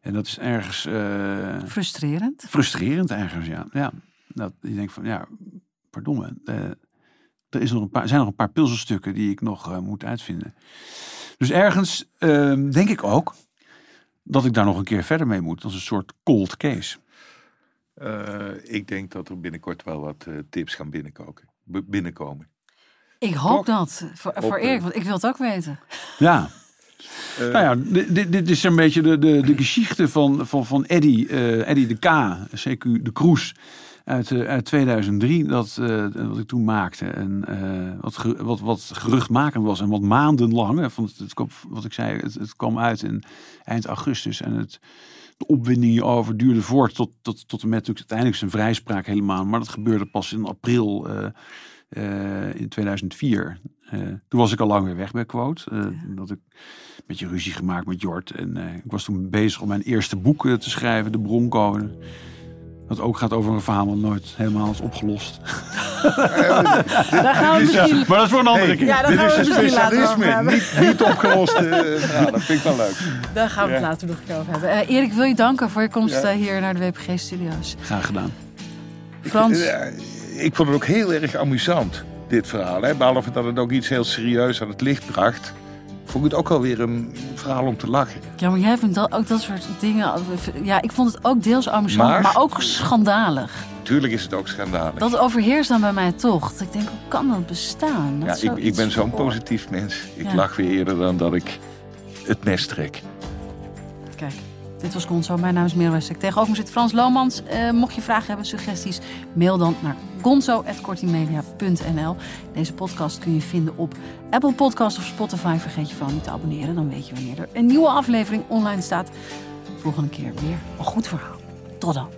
En dat is ergens eh, Frustrerend. frustrerend ergens, ja. ja. Dat je denkt van, ja, pardon eh, er is nog een paar, zijn nog een paar puzzelstukken die ik nog eh, moet uitvinden. Dus ergens ehm, denk ik ook dat ik daar nog een keer verder mee moet. Als een soort cold case. Eh, ik denk dat er binnenkort wel wat tips gaan binnenkomen. Ik hoop Toch? dat. Voor, voor Erik, want ik wil het ook weten. Ja, Eh, nou ja, dit, is een beetje de, de, de geschichte van, van, van Eddy, eh, Eddy de K, CQ de Kroes. Uit, eh, uit 2003, dat, wat ik toen maakte. En wat, wat, wat geruchtmakend was en wat maandenlang. Van het, het wat ik zei, het, het kwam uit in eind augustus. En het, de opwinding hierover duurde voort tot, tot, tot en met uiteindelijk zijn vrijspraak helemaal. Maar dat gebeurde pas in april eh, in 2004. Eh, toen was ik al lang weer weg bij Quote. Eh, Dat ik een beetje ruzie gemaakt met Jort. En eh, ik was toen bezig om mijn eerste boek te schrijven, De Bronco. Dat ook gaat over een verhaal dat nooit helemaal is opgelost. (laughs) Daar gaan we misschien... Maar dat is voor een andere hey, keer. Ja, dit is een specialisme. Niet, niet opgelost. (laughs) nou, dat vind ik wel leuk. Daar gaan we het later nog een keer over hebben. Eh, Erik, wil je danken voor je komst Ja. hier naar de WPG-studio's. Graag gedaan. Frans, ik vond het ook heel erg amusant, dit verhaal. Hè? Behalve dat het ook iets heel serieus aan het licht bracht. Vond ik het ook alweer een verhaal om te lachen. ja, maar jij vindt dat, ook dat soort dingen... Ja, ik vond het ook deels amusant, maar, Maar- ook schandalig. Tuurlijk is het ook schandalig. Dat overheerst dan bij mij toch. Dat ik denk, hoe kan dat bestaan? Dat ja, ik, ik ben zo'n positief mens. Ik Ja. lach weer eerder dan dat ik het nest trek. Kijk, dit was Gonzo. Mijn naam is Merel Westek. Tegenover me zit Frans Lomans. Eh, mocht je vragen hebben, suggesties, mail dan naar gonzo.kortimedia.nl. Deze podcast kun je vinden op Apple Podcast of Spotify. Vergeet je vooral niet te abonneren. Dan weet je wanneer er een nieuwe aflevering online staat. Volgende keer weer een goed verhaal. Tot dan.